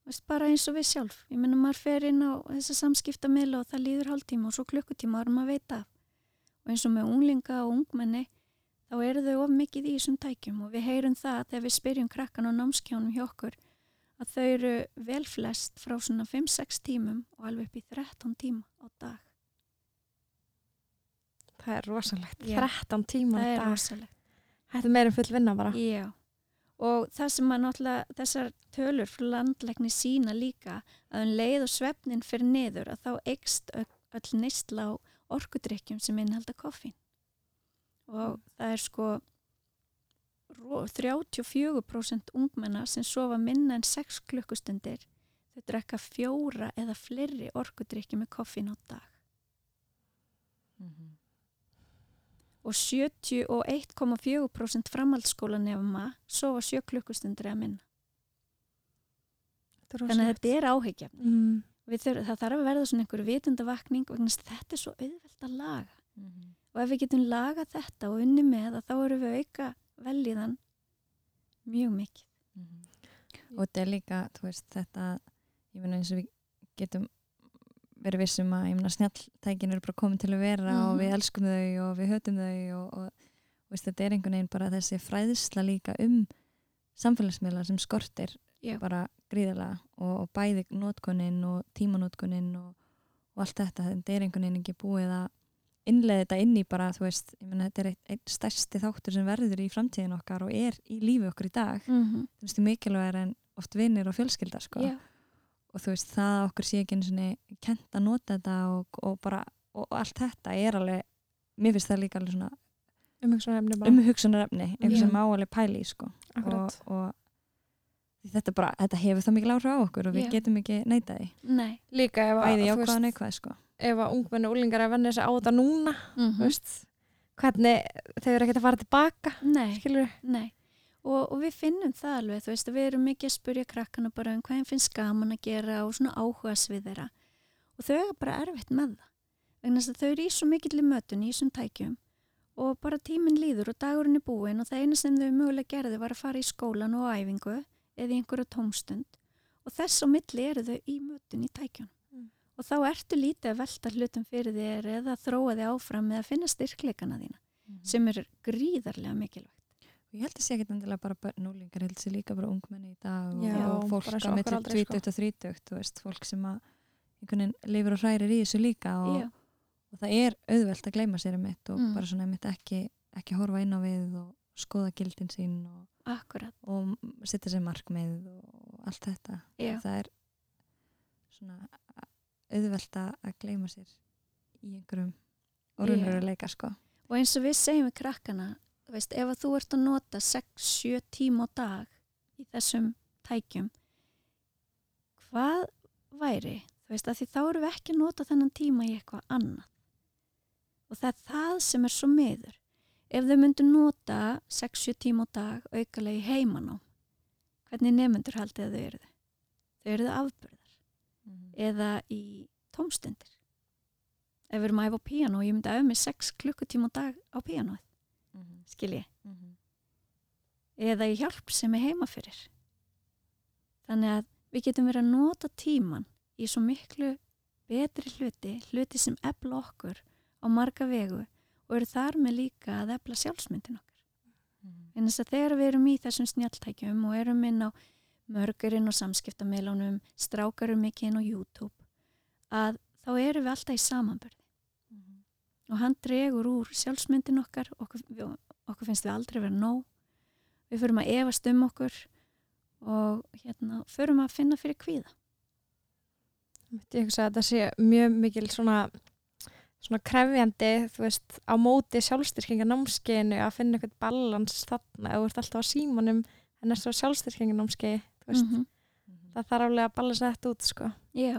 Veist, bara eins og við sjálf. Ég menna maður fer inn á þessa samskiptamila og það líður hálftíma og svo klukkutíma árum að veita af. Og eins og með unglinga og ungmenni þá eru þau of mikið í þessum tækjum og við heyrum það þegar við spyrjum krakkan á námskjónum hjá okkur að þau eru vel flest frá svona 5-6 tímum og alveg upp í 13 tíma á dag. Það er rosalegt. Já. 13 tíma Það á er dag. rosalegt. Þetta er meira full vinna bara. Já, og það sem að náttúrulega þessar tölur frá landlegni sína líka að um leið og svefnin fyrir niður að þá eikst öll neistla á orkudrykkjum sem innhalda koffín og það er sko ro- 34% ungmenna sem sofa minna en 6 klukkustundir þau drekka fjóra eða fleiri orkudrykki með koffín á dag og 71,4% framhaldsskólanefma sofa 7 klukkustundir eða minna. Þannig að þetta er áhyggjafn. Mm. Það þarf að verða svona einhverju vitundavakning að þetta er svo auðvelt að laga. Og ef við getum lagað þetta og unni með það, þá erum við auka velíðan mjög mikið. og þetta er líka, veist, þetta ég meina eins og við getum verið vissum að, ég meina, snjalltækin eru bara komin til að vera og Mhm. við elskum þau og við hötum þau og, og veist, þetta er einhvern veginn bara þessi fræðisla líka um samfélagsmiðla sem skortir Já. bara gríðarlega og, og bæði nótkunin og tímanótkunin og, og allt þetta, þetta er einhvern veginn ekki búið að innlega þetta inn í bara, þú veist, ég meina, þetta er eitt, eitt stærsti þáttur sem verður í framtíðin okkar og er í lífi okkur í dag Mm -hmm. þú veist, mikilvægur en oft vinnir og fjölskylda sko. Já, og þú veist, það að okkur sé ekki einu svona kent að nota þetta og, og bara og, og allt þetta er alveg mér finnst það líka alveg svona Umhugsunarefni umhugsunarefni eitthvað sem má alveg pæli í sko. og, og þetta bara, þetta hefur það mikil áhrif á okkur og við Já. getum ekki neita því nei. Líka ef að, þú veist, og sko. Ef að ungmenni og úlingar er að venna sig á þetta núna, Mm þú veist, hvernig þau eru ekkert að fara tilbaka, Nei, nei. Og, og við finnum það alveg, veist, við erum mikið að spurja krakkana bara um hvað finnst gaman að gera og svona áhuga svið þeirra. Og þau er bara erfitt með það. Vegna þess að þau eru í svo mikill í mötun í þessum tækjum og bara tíminn líður og dagurinn er búinn og það eina sem þau mögulega gerði var að fara í skólan og æfingu eða í einhverju tómstund og þess á milli eru þau í mötun í tækjunum. Mm. Og þá ertu lítið að velta hlutum fyrir þér eða þróa þig áfram eða finna styrkleikana þína sem er gríðarlega mikilvægt. Og ég held að sé ekki endilega bara börn og líkar, ég held að sé líka bara ungmenni í dag og, Já, og fólk á aldrei, 20 og 30, þú veist, fólk sem að einhvern veginn lifur og hrærir í þessu líka og, og það er auðvelt að gleyma sér um mitt og Mm. bara svona mitt ekki, ekki horfa inn á við og skoða gildin sín og, og setja sér markmið og allt þetta. Já. Það er svona auðvelt að gleyma sér í einhverjum raunveruleika sko. Og eins og við segjum við krakkana, þú veist, ef þú ert að nota 6-7 tíma á dag í þessum tækjum, hvað væri, þú veist, að því þá erum við ekki að nota þennan tíma í eitthvað annað. Og það er það sem er svo miður. Ef þau myndu nota 6-7 tíma á dag aukalega í heimanám, hvernig nefnendur haldið þau eru þau? Þau eru þau afbyrðar eða í tómstundir. Ef við erum að æfa á píano og ég myndi að öfum með 6 klukkutíma á dag á píanoið, skil ég. Eða í hjálp sem er heima fyrir. Þannig að við getum verið að nota tíman í svo miklu betri hluti, hluti sem efla okkur á marga vegu og eru þar með líka að efla sjálfsmyndin okkar. En þess að þegar við erum í þessum snjáltækjum og erum inn á mörgurinn og samskiptamilunum, strákarum mikið inn á YouTube, að þá erum við alltaf í samanbörði. Og hann dregur úr sjálfsmyndin okkar, okkur, okkur finnst við aldrei vera nóg. Við förum að efast um okkur og hérna, förum að finna fyrir kvíða. Ég hugsa að þetta sé mjög mikil svona, svona krefjandi, þú veist, á móti sjálfstyrkinga námskeiðinu að finna eitthvað balans þarna, þú ert alltaf á símanum en er svo sjálfstyrkinga námskeið, veist, -hmm. það þarf alveg að balansa þetta út, sko. Já,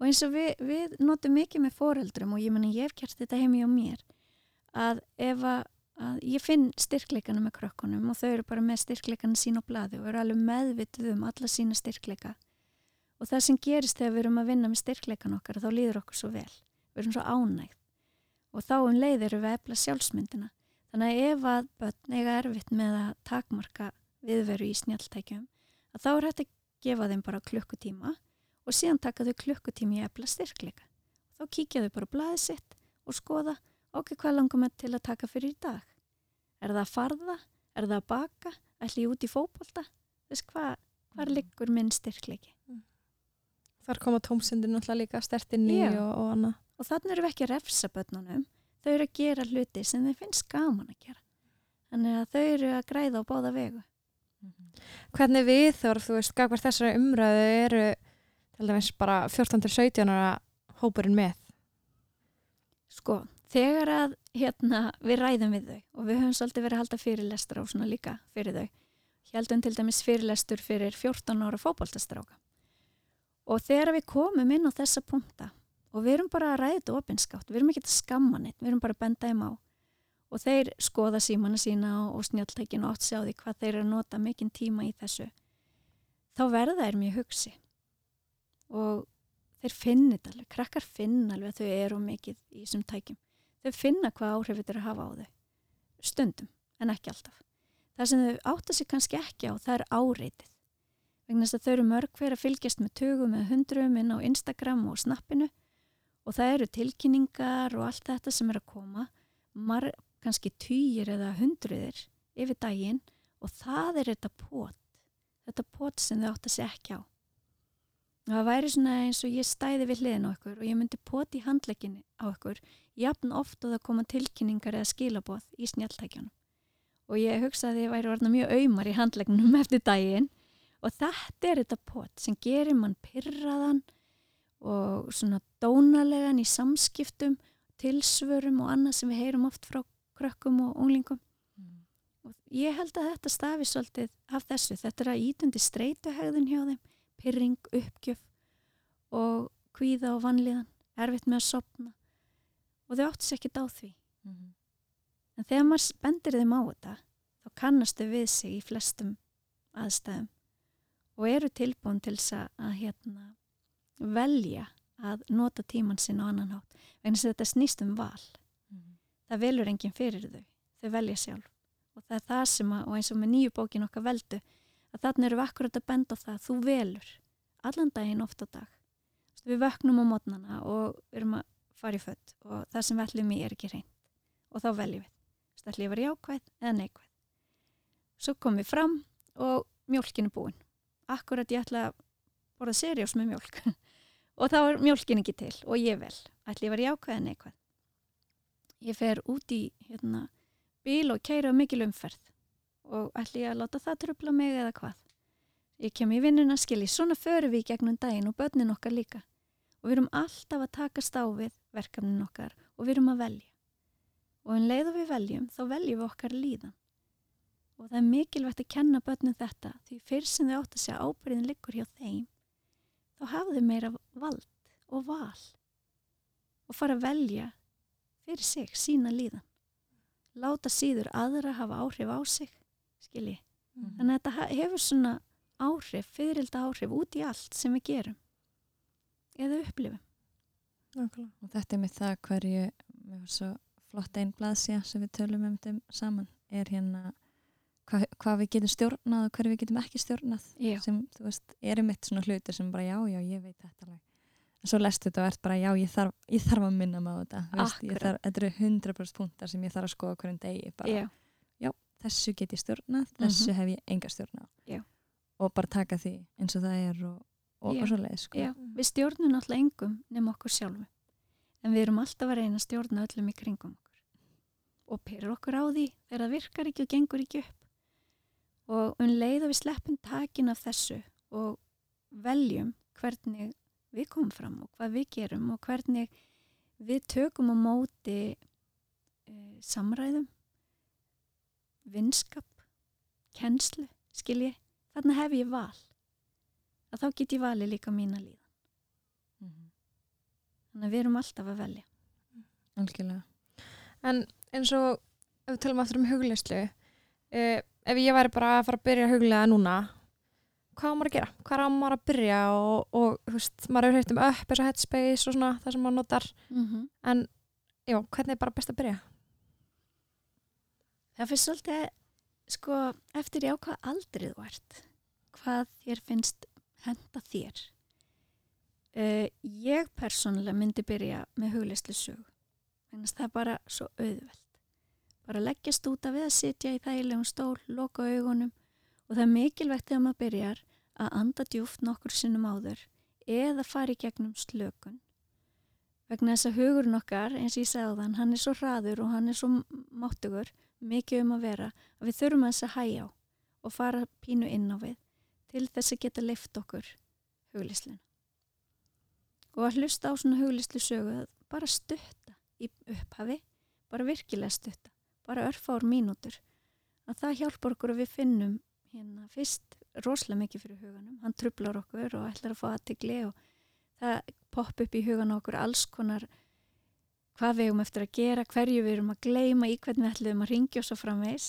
og eins og við, við notum mikið með foreldrum og ég menna ég hef gert þetta heimi á mér að ef að, að ég finn styrkleikana með krökkunum og þau eru bara með styrkleikana sín á bladi og eru alveg meðvituð um alla sína styrkleika og það sem gerist þegar við erum að vinna með styrkleikan okkar þá líður okkur svo vel, við erum svo ánægð. Og þá um leið erum við að efla sjálfsmyndina. Þannig að ef að börn eiga erfitt með að takmarka viðveru í snjáltækjum að þá er hægt að gefa þeim bara klukkutíma og síðan taka þau klukkutími í efla styrkleika. Þá kíkja þau bara á blaðið sitt og skoða okkur hvað langum við til að taka fyrir í dag. Er það að farða? Er það að baka? Ætli ég út í fótbolta? Þess hvað, hvað liggur minn styrkleiki? Þar koma tómsundin náttúrulega líka stert inn í Já. og, og annað. Og þannig erum við ekki að refsa börnunum. Þau eru að gera hluti sem þeim finnst gaman að gera. Þannig að þau eru að græða á báða vegu. Hvernig við þorf, þú veist, gagvar þessari umræðu eru til dæmis bara 14-17 ára hópurinn með. Sko, þegar að hérna, við ræðum við þau og við höfum svolítið verið að halda fyrirlestur á svona líka fyrir þau. Hjaldum til dæmis fyrirlestur fyrir 14 ára fótboltastráka. Og þegar við komum inn á þessa punta og við erum bara að ræða þetta opinskátt, við erum ekki að skamma neitt, við erum bara að benda þeim á. Og þeir skoða símana sína og snjáltækinu átt sig á því hvað þeir eru að nota mikinn tíma í þessu. Þá verða þeir mjög hugsi. Og þeir finna þetta alveg, krakkar finna alveg að þau eru mikið í þessum tækjum. Þau finna hvað áhrif þetta er að hafa á þau. Stundum, en ekki alltaf. Það sem þau átta sig kannski ekki á, það er áreitið. Vegna þess að þau eru mörg hver að fylgjast með tugum eða hundrum inn á Instagram og snappinu og það eru tilkynningar og allt þetta sem er að koma, kannski týjir eða hundruðir yfir daginn og það er þetta pot, þetta pot sem þau átta sig ekki á. Það væri svona eins og ég stæði við hliðin á ykkur og ég myndi poti í handlegginni á ykkur jafn oft og það koma tilkynningar eða skilaboð í snjáltækjunum. Og ég hugsaði að ég væri orðna mjög auðmar í handleggnum eftir daginn og þetta er þetta pot sem gerir mann pyrraðan og svona dónalegan í samskiptum, tilsvörum og annað sem við heyrum oft frá krökkum og unglingum. Og ég held að þetta stafi svolítið af þessu. Þetta er að ítundi streytuhegðun hjá þeim, pyrring, uppgjöf og kvíða og vanlíðan, erfitt með að sopna og þau áttu sér ekkert á því. En þegar maður bendir þeim á þetta, þá kannastu við sig í flestum aðstæðum og eru tilbúin til þess að, að hérna, velja að nota tíman sinn á annan hátt. Vegna þess að þetta snýst um val. Það velur enginn fyrir þau. Þau velja sjálf. Og það er það sem að, og eins og með nýju bókin okkar veldu, að þarna erum við akkurat að benda það að þú velur allan daginn oft á dag. Við vöknum á mótnana og við erum að fara í fött og það sem við ætlum í er ekki reynd og þá veljum við. Þú veist, ætlum ég að vera jákvæð eða neikvæð. Svo komum við fram og mjólkin er búin. Akkurat ég ætla að borða serjós með mjólk. Og þá er mjólkin ekki til og ég vel. Að vera jákvæð eða neikvæð ég fer út í hérna, bíl og keira mikil umferð. Og ætlum ég að láta það tröfla mig eða hvað? Ég kem í vinnuna skilji, svona förum við í gegnum daginn og börnin okkar líka. Og við erum alltaf að takast á við verkefnin okkar og við erum að velja. Og en leið og við veljum þá veljum við okkar líðan. Og það er mikilvægt að kenna börnum þetta því fyrr sem þau átt að segja ábyrðin liggur hjá þeim þá hafa þau meira vald og val. Og fara að velja fyrir sig, sína líðan láta síður aðra hafa áhrif á sig skilji, Mhm. þannig að þetta hefur svona áhrif, fyririlda áhrif út í allt sem við gerum eða upplifum Nákvæmlega. og þetta er með það hverju svo flott einn blaðsja sem við tölum um þeim saman er hérna hvað, hvað við getum stjórnað og hverju við getum ekki stjórnað Já. sem, þú veist, eru mitt svona hlutir sem bara já, já, ég veit þetta alveg en svo lestu þetta og ert bara, já, ég þarf, ég þarf að minna á þetta, þarf, þetta eru 100% punktar sem ég þarf að skoða hverjum degi bara, Já. þessu get ég stjórnað, þessu Mhm. hef ég enga stjórnað Já. og bara taka því eins og það er og, og, Já. og svo leið, sko Já, við stjórnum náttúrulega engum nema okkur sjálfu. En við erum alltaf að reyna að stjórna öllum í kringum okkur. Og perur okkur á því þegar það virkar ekki og gengur ekki upp. Og um leið að við sleppum takin af þessu og veljum hvernig við komum fram og hvað við gerum og hvernig við tökum á móti e, samræðum, vinskap, kennslu, skilji. Þarna hef ég val að þá get ég valið líka mína líðan. Mhm. Þannig að við erum alltaf að velja. algjörlega En eins og ef við talum aftur um hugleyslu uh, ef ég væri bara að fara að byrja að huglega núna hvað maður að gera? Hvað maður að byrja og, og þú veist, maður hefur heyrt um upp eins og headspace og svona það sem maður notar Mm -hmm. en já, hvernig er bara best að byrja? Það fyrir svolítið, sko, eftir já hvað aldrei þú ert. Hvað þér finnst henda þér. Uh, ég persónulega myndi byrja með hugleyslu sög. Þannig að það er bara svo auðvelt. Bara leggjast út af við að sitja í þægilegum stól, loka augunum og það er mikilvægt þegar maður byrjar að anda djúft nokkur sinnum áður eða fara í gegnum slökun. Vegna þess að hugurinn okkar, eins og ég sagði á þann, hann er svo hraður og hann er svo máttugur, mikið um að vera, að við þurfum að þess að hæja á og fara pínu inn á við til þess að geta leift okkur huglislinu. Og að hlusta á svona huglislu sögu að bara stutta í upphafi, bara virkilega stutta, bara örfár mínútur, að það hjálpar okkur að við finnum hérna fyrst rosalega mikið fyrir huganum, hann trublar okkur og ætlar að fá aðtigli og það popp upp í hugan okkur alls konar hvað við erum eftir að gera, hverju við erum að gleima í hvernig við ætlum að ringja og svo framvegs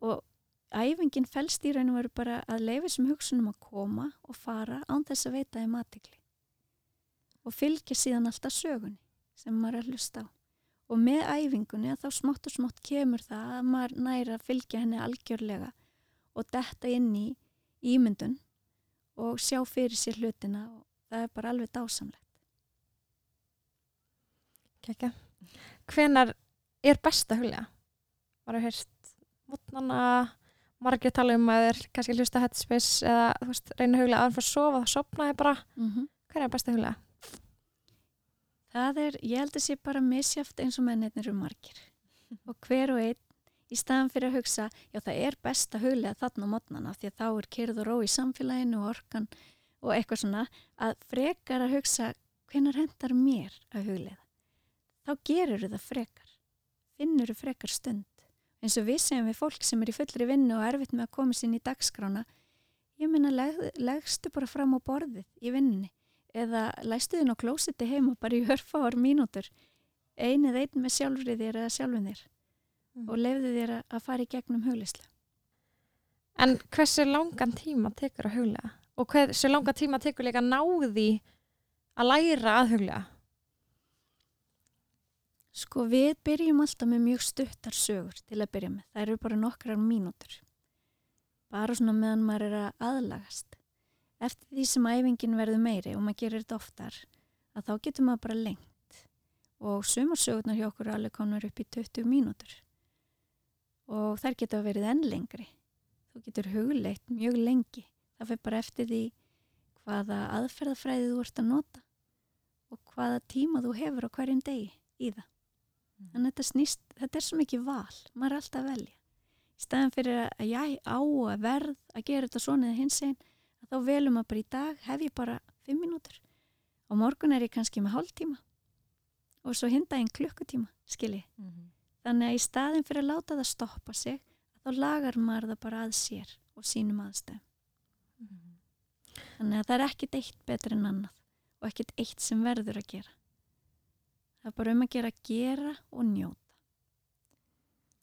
og æfingin fælst í raun og veru bara að leifa þessum hugsunum að koma og fara án þess að veita þeim aðtikli og fylgja síðan alltaf sögunni sem maður er að hlusta á. Og með æfingunni að þá smátt og smátt kemur það að maður næra að fylgja henni algjörlega og detta inn í ímyndun og sjá fyrir sér hlutina og það er bara alveg dásamlegt Kekja. Hvenar er best að huglega? Var það hérst mótnana margir tala um að þeir kannski hlusta headspace eða veist, reyna að huglega að hann fór að sofa þá sopnaði bara. mm -hmm. Hver er best að huglega? Það er, ég held að sé bara misjaft eins og mennir eru margir og hver og einn í staðan fyrir að hugsa, já það er best að huglega þarna á mótnana því að þá er kyrð og ró í samfélaginu og orkan og eitthvað svona að frekar að hugsa hvenar hendar mér að huglega þá gerur það frekar finnur frekar stund. Eins og við segjum við fólk sem er í fullri vinnu og erfitt með að koma inn í dagskrána ég minna leg, legstu bara fram á borðið í vinnunni eða læstu þinn á klósiti heima bara í hörfáar mínútur einið einn með sjálfrið þér eða sjálfin þér og lefðu þér að- fara í gegnum huglislu. En hversu langan tíma tekur að huglega? Og hversu langan tíma tekur líka að ná því að læra að huglega? Sko við byrjum alltaf með mjög stuttar sögur til að byrja með. Það eru bara nokkrar mínútur. bara svona meðan maður er að aðlagast eftir því sem æfingin verður meiri og maður gerir þetta oftar að þá getur maður bara lengt og sumarsögurnar hjá okkur alveg konar upp í 20 mínútur og þær geta verið enn lengri. Þú getur hugleitt mjög lengi. Það fyrir bara eftir því hvaða aðferðafræði þú ert að nota og hvaða tíma þú hefur á hverjum degi í það. En þetta snýst, þetta er svo mikið val. Maður er alltaf að velja. Í staðan fyrir að ég á að verð að gera þetta svona eða hins einn þá velum maður bara í dag hef ég bara 5 mínútur. Og morgun er ég kannski með hálf tíma og svo hinda einn klukkutíma skilji, þannig að í staðin fyrir að láta það stoppa sig þá lagar maður það bara að sér og sínum aðstæðum þannig að það er ekkit eitt betur en annað og ekkit eitt sem verður að gera það er bara um að gera gera og njóta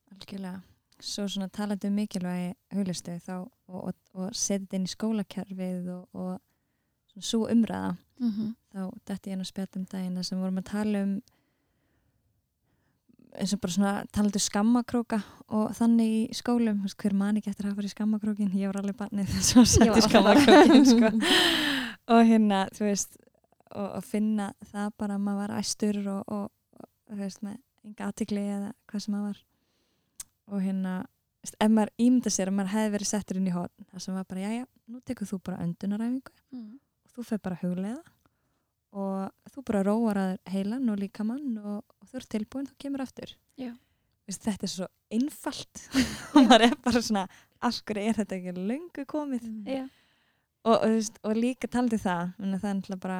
Algjörlega. Svo svona talandi um mikilvægi huglistu þá og, og, og setja þetta inn í skólakerfið og, og svo umræða mm -hmm. þá dætti ég að spjalla um daginn þar sem vorum að tala um eins og bara svona talandi um skammakróka og þannig í skólum, veist, hver man ekki eftir að hafa farið í skammakrókin, ég var alveg barnið þess að setja í skammakrókin sko. og hérna, þú veist og, og finna það bara að maður var æstur og, og, og veist, með enga aðtikli eða hvað sem maður var og hérna, ef maður ímynda sér að maður hefði verið settur inn í hótt það sem var bara, já, já, nú tekur þú bara öndunaræfingu mm. og þú fer bara að huglega og þú bara róar að heilan og líkamann og, og þú ert tilbúin, þú kemur aftur. Já. Vist, þetta er svo einfalt. Og maður er bara svona af hverju er þetta ekki löngu komið? Já. og, og, þú veist, og líka taldi það menn það er náttúrulega bara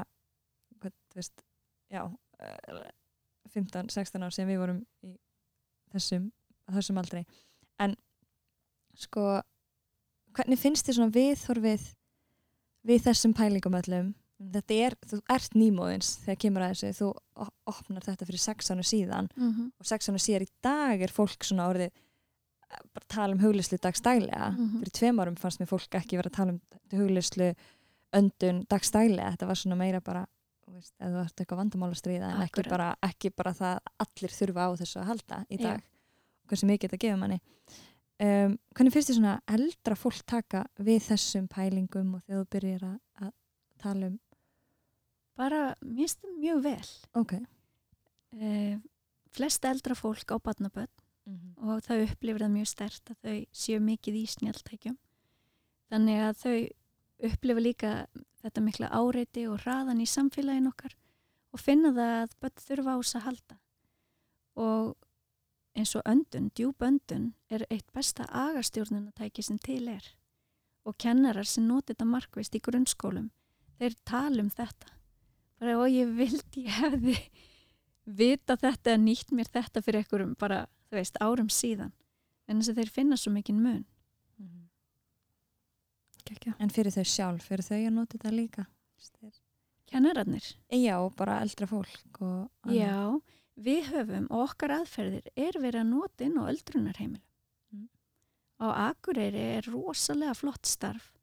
hvað, þú veist, já eh, 15-16 ár sem við vorum í þessum, þessum aldrei en sko hvernig finnst þér svona viðhorfið við þessum pælingum öllum þetta er, þú ert nýmóðins þegar kemur að þessu, þú op- opnar þetta fyrir sex ára síðan Mm -hmm. og sex ára síðar í dag er fólk svona orðið eh, bara tala um huglislu dagstælega Mhm. fyrir tveim árum fannst mér fólk ekki vera að tala um huglislu öndun dagstælega, þetta var svona meira bara veist, ef þú ert eitthvað vandamál að stríða en ekki bara, ekki bara það að allir þurfa á þessu að halda í dag. Og hversu mikið þetta gefur manni? Um, hvernig finnst þið svona eldra fólk taka við þessum pælingum og þegar þú byrjar að tala um bara, það mjög vel. Ok. Eh, flest eldra fólk á badnaböld og þau upplifir það mjög stert að þau séu mikið í snjáltækjum þannig að þau upplifa líka þetta mikla áreiti og hraðan í samfélagin okkar og finna það að börn þurfa á þess að halda. Og eins og öndun, djúb öndun er eitt besta agastjórnunatæki sem til er. Og kennarar sem noti þetta markvist í grunnskólum þeir tala um þetta bara og ég vildi ég hefði vita þetta eða nýtt mér þetta fyrir einhverjum bara, þú veist, árum síðan en þess að þeir finna svo mikinn mun Kekja. en fyrir þau sjálf, fyrir þau að nota þetta líka kennararnir já, bara eldra fólk. Já, við höfum og okkar aðferðir er verið að nota inn á öldrunarheimil. Mm. Á Akureyri er rosalega flott starf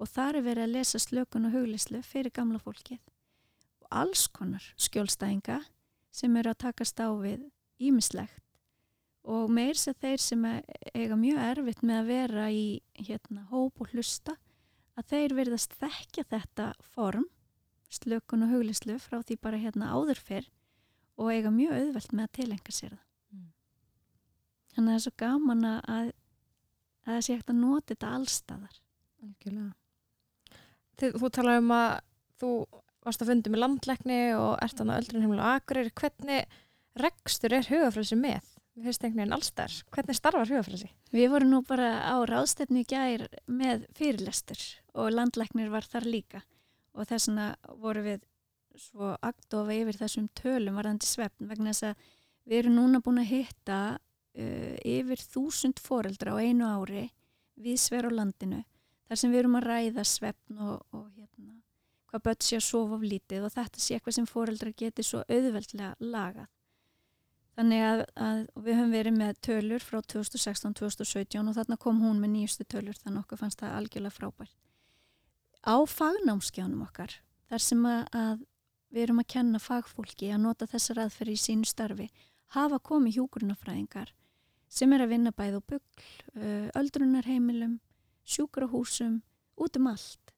og þar er verið að lesa slökun og huglislu fyrir gamla fólkið. Og alls konar skjólstæðinga sem eru að takast á við ímislegt og meir sem þeir sem eiga mjög erfitt með að vera í hérna, hóp og hlusta að þeir verðast þekkja þetta form slökun og huglislu frá því bara hérna áður fyrr og eiga mjög auðvelt með að tilenga sér það. Mm. Þannig að það er svo gaman að, að það sé hægt að nota þetta allstaðar. algjörlega þú talar um að þú varst að fundi með landlækni og ert þannig öldrun heimil og akurir. Hvernig rekstur er hugafrelsi með? Við finnst einhvern veginn allstar. Hvernig starfar hugafrelsi? Við vorum nú bara á ráðstefni í gær með fyrirlestur og landlæknir var þar líka og þess vegna voru við svo agdofa yfir þessum tölum varðandi svefn vegna þess að við erum núna búin að hitta uh, yfir þúsund foreldra á einu ári við sver á landinu þar sem við erum að ræða svefn og, og hérna, hvað börn sé að sofa of lítið og þetta sé eitthvað sem foreldra geti svo auðveldlega lagað. Þannig að, að við höfum verið með tölur frá 2016-2017 og þarna kom hún með nýjustu tölur þannig okkur fannst það algjörlega frábært. Á fagnámskjánum okkar, þar sem að, að við erum að kenna fagfólki að nota þessar aðferði í sínu starfi, hafa komið hjúgrunafræðingar sem er að vinna bæð og bugl, öldrunarheimilum, sjúkrahúsum, út um allt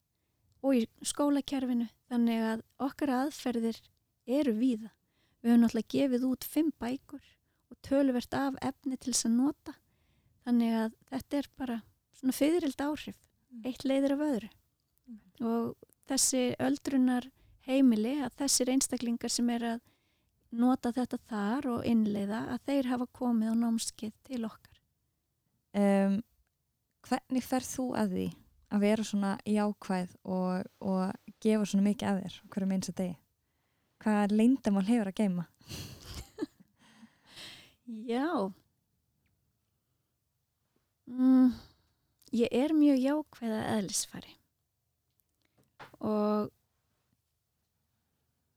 og í skólakerfinu þannig að okkar aðferðir eru víða. Við höfum náttúrulega gefið út fimm bækur og töluvert af efni til þess að nota. Þannig að þetta er bara svona fyririldi áhrif, eitt leiðir af öðru. Og þessi öldrunar heimili að þessir einstaklingar sem er að nota þetta þar og innleiða að þeir hafa komið á námskeið til okkar. um, hvernig ferð þú að því að vera svona jákvæð og, og gefa svona mikið að þér hverjum eins að degi. Hvað leyndamál hefur að geima Já. Mm, ég er mjög jákvæða eðlisfari. Og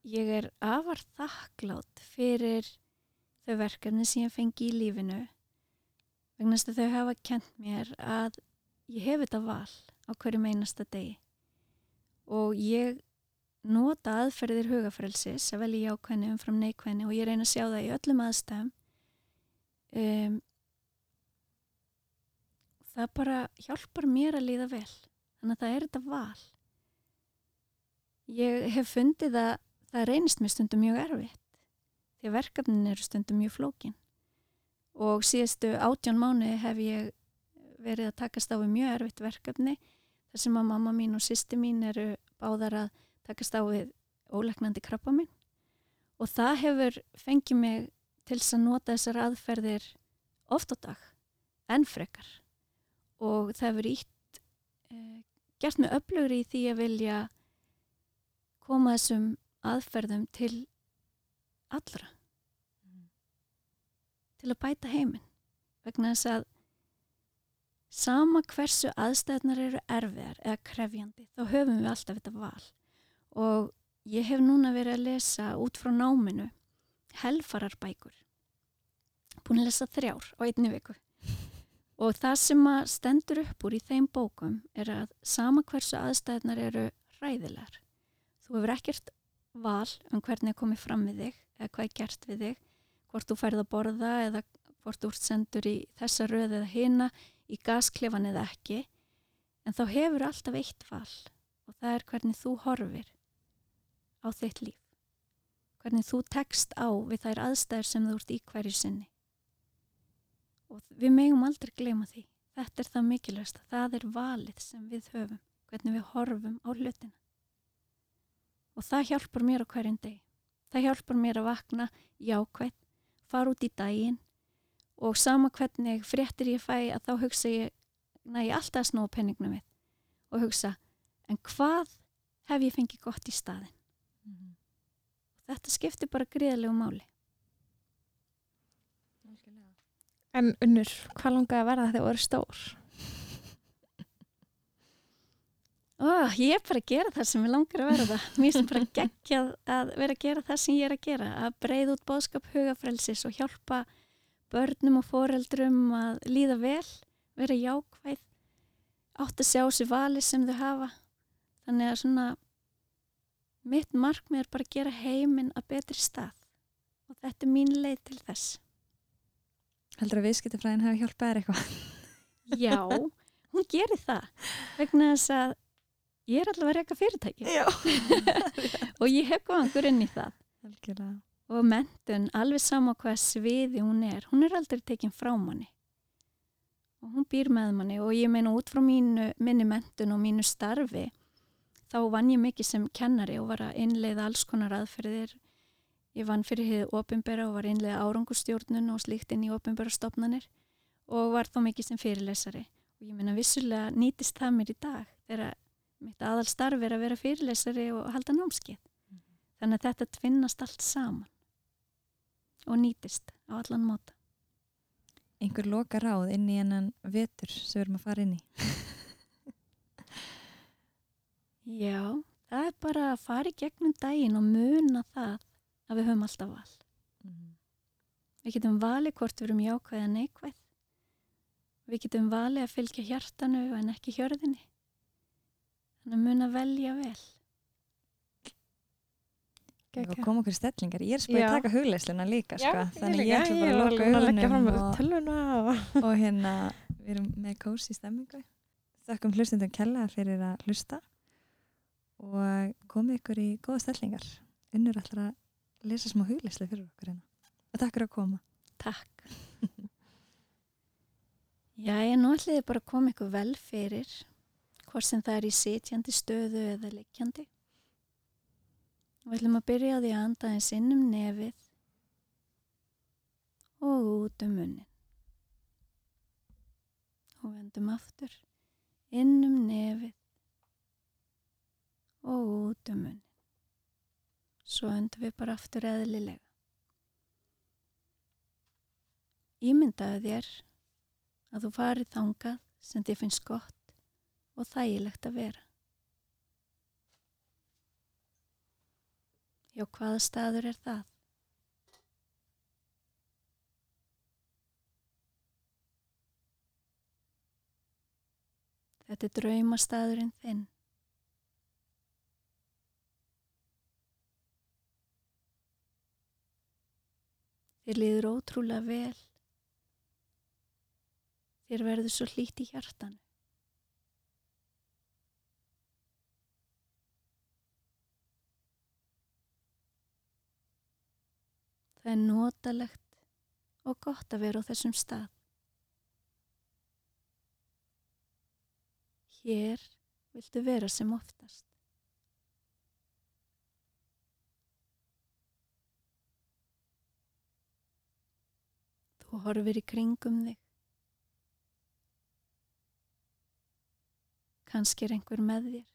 ég er afar þakklátt fyrir þau verkefni sem ég fengi í lífinu vegna þess að þau hafa kent mér að ég hef þetta val á hverjum einasta degi. Og ég nota aðferðir hugafrelsis að velja jákvæðni umfram neikvæðni og ég reyna að sjá það í öllum aðstæðum. Um, það bara hjálpar mér að líða vel. Þannig að það er þetta val. Ég hef fundið að það reynist mér stundum mjög erfitt því að verkefnin eru stundum mjög flókin. Og síðustu átján mánu hef ég verið að takast á við mjög erfitt verkefni þar sem að mamma mín og sýsti mín eru báðar að takast á við ólegnandi krabba minn og það hefur fengið mig til þess að nota þessar aðferðir oft á dag, enn frekar. Og það hefur ítt eh, gert mig öflugur í því að vilja koma þessum aðferðum til allra. Til að bæta heiminn. Vegna þess að sama hversu aðstæðnar eru erfiðar eða krefjandi þá höfum við alltaf þetta val. Og ég hef núna verið að lesa út frá náminu helfararbækur. Búin að lesa þrjár á einni viku. Og það sem að stendur upp úr í þeim bókum er að sama hversu aðstæðnar eru ræðilegar þú hefur ekkert val um hvernig er komið fram við þig eða hvað er gert við þig hvort þú færð að borða eða hvort þú ert sendur í þessa röð eða hina í gasklefan eða ekki en þá hefur alltaf eitt val og það er hvernig þú horfir á þitt líf. Hvernig þú tekst á við þær aðstæður sem þú ert í hverju sinni. Og við megum aldrei glema því. Þetta er það mikilvægst það er valið sem við höfum. Hvernig við horfum á hlutina. Og það hjálpar mér á hverjum deg það hjálpar mér að vakna jákvæð, fara út í daginn og sama hvernig fréttir ég fæ að þá hugsa ég næ ég alltaf að snúa penningnum við. Og hugsa en hvað hef ég fengið gott í staðin mm -hmm. þetta skiptir bara gríðalegu máli. En unnur, hvað langaði að verða þegar þú eru stór? Ó, ég er bara að gera það sem ég langar að verða. Mér sem bara geggjað að vera að gera það sem ég er að gera. Að breyða út bóðskap hugafrelsis og hjálpa börnum og foreldrum að líða vel vera jákvæð átt að sjá sér vali sem þau hafa. Þannig að svona mitt markmið er bara að gera heiminn að betri stað. Og þetta er mín leið til þess. Heldur að viðskiptafræðin hefur hjálpað þér eitthvað? Já, hún gerir það. Vegna þess að ég er allavega reyka fyrirtæki. Og ég hef góðan grunn í það. Algjörlega. Og mentun, alveg sama hvað sviði hún er, hún er aldrei tekin frá manni. Og hún býr með manni. Og ég meina út frá mínu, minni mentun og mínu starfi þá vann ég mikið sem kennari og var að innleiða alls konar aðferðir. Ég vann fyrir hefðið ofinbera og var innleiða árangustjórnun og slíkt inn í ofinbera stopnanir og var þá mikið sem fyrirlesari. Og ég meina vissulega nýtist það mér í dag þegar mitt aðal starf er að vera fyrirlesari og halda námskeið. Þannig að þetta tvinnast allt saman og nýtist á allan móta Einhver loka ráð inn í ennan vetur sem við erum að fara inn í. Já, það er bara að fara í gegnum daginn og muna það að við höfum alltaf val. Við getum valið hvort við erum jákvæð eða neikvæð. Við getum valið að fylgja hjartanu en ekki hjörðinni. Þannig að muna velja vel. Og koma okkur stellingar. Ég er spæðið Já. að taka hugleisluna líka, sko. Já, Þannig líka. ég ætla bara að loka með og, og... og hérna, við erum með kósi stemmingu. þökkum hlustundum kella fyrir að hlusta og komið ykkur í góða stellingar unnur allra að lesa smá hugleysli fyrir okkur hérna og takk fyrir að koma Takk. Já, ég nú ætli þið bara að koma ykkur vel fyrir, hvort sem það er í sitjandi stöðu eða liggjandi. Og ætlum að byrja á því að anda eins inn um nefið og út um munnin. Og vendum aftur inn um nefið og út um munnin. Svo öndum við bara aftur eðlilega. Ímyndaðu þér að þú farið þangað sem þið finnst gott og þægilegt að vera. Já, hvaða staður er það? Þetta er draumastaðurinn þinn. Þér liður ótrúlega vel Þér verður svo hlýtt í hjartan. Það er notalegt og gott að vera á þessum stað. Hér viltu vera sem oftast. Þú horfir í kringum þig. Kanski er einhver með þér.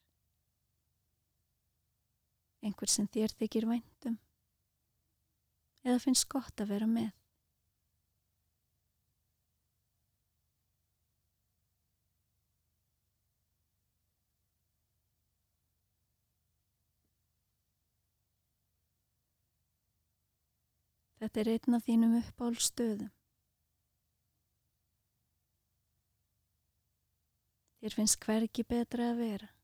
Einhver sem þér þykir væntum. Eða finnst gott að vera með. Þetta er einn af þínum uppáhaldstöðum. Þér finnst hvergi betra að vera.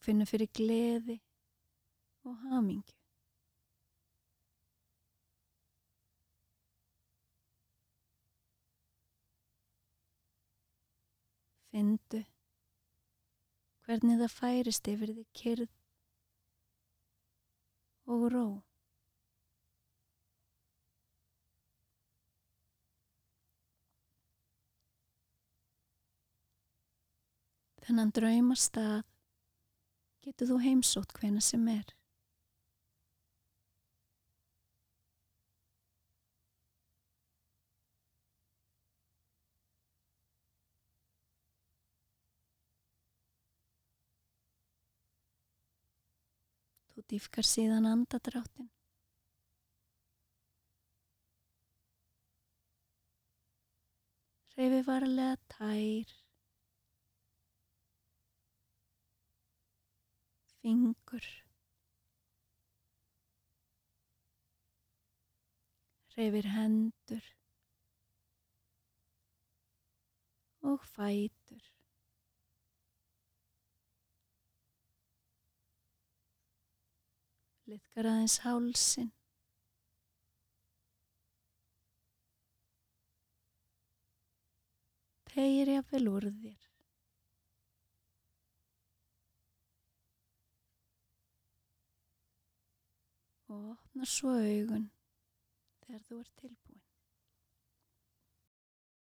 Þú finnur fyrir gleði og hamingju. Findu hvernig það færist yfir þig kyrð og ró. Þennan draumastað getur þú heimsótt hvena sem er. Þú dýfkar síðan andadráttin. Reyfi varlega tær. Fingur. Reyfir hendur. Og fætur. liðkar aðeins hálsin. Tegir jafnvel úr þér. Og opnar svo augun þegar þú ert tilbúin.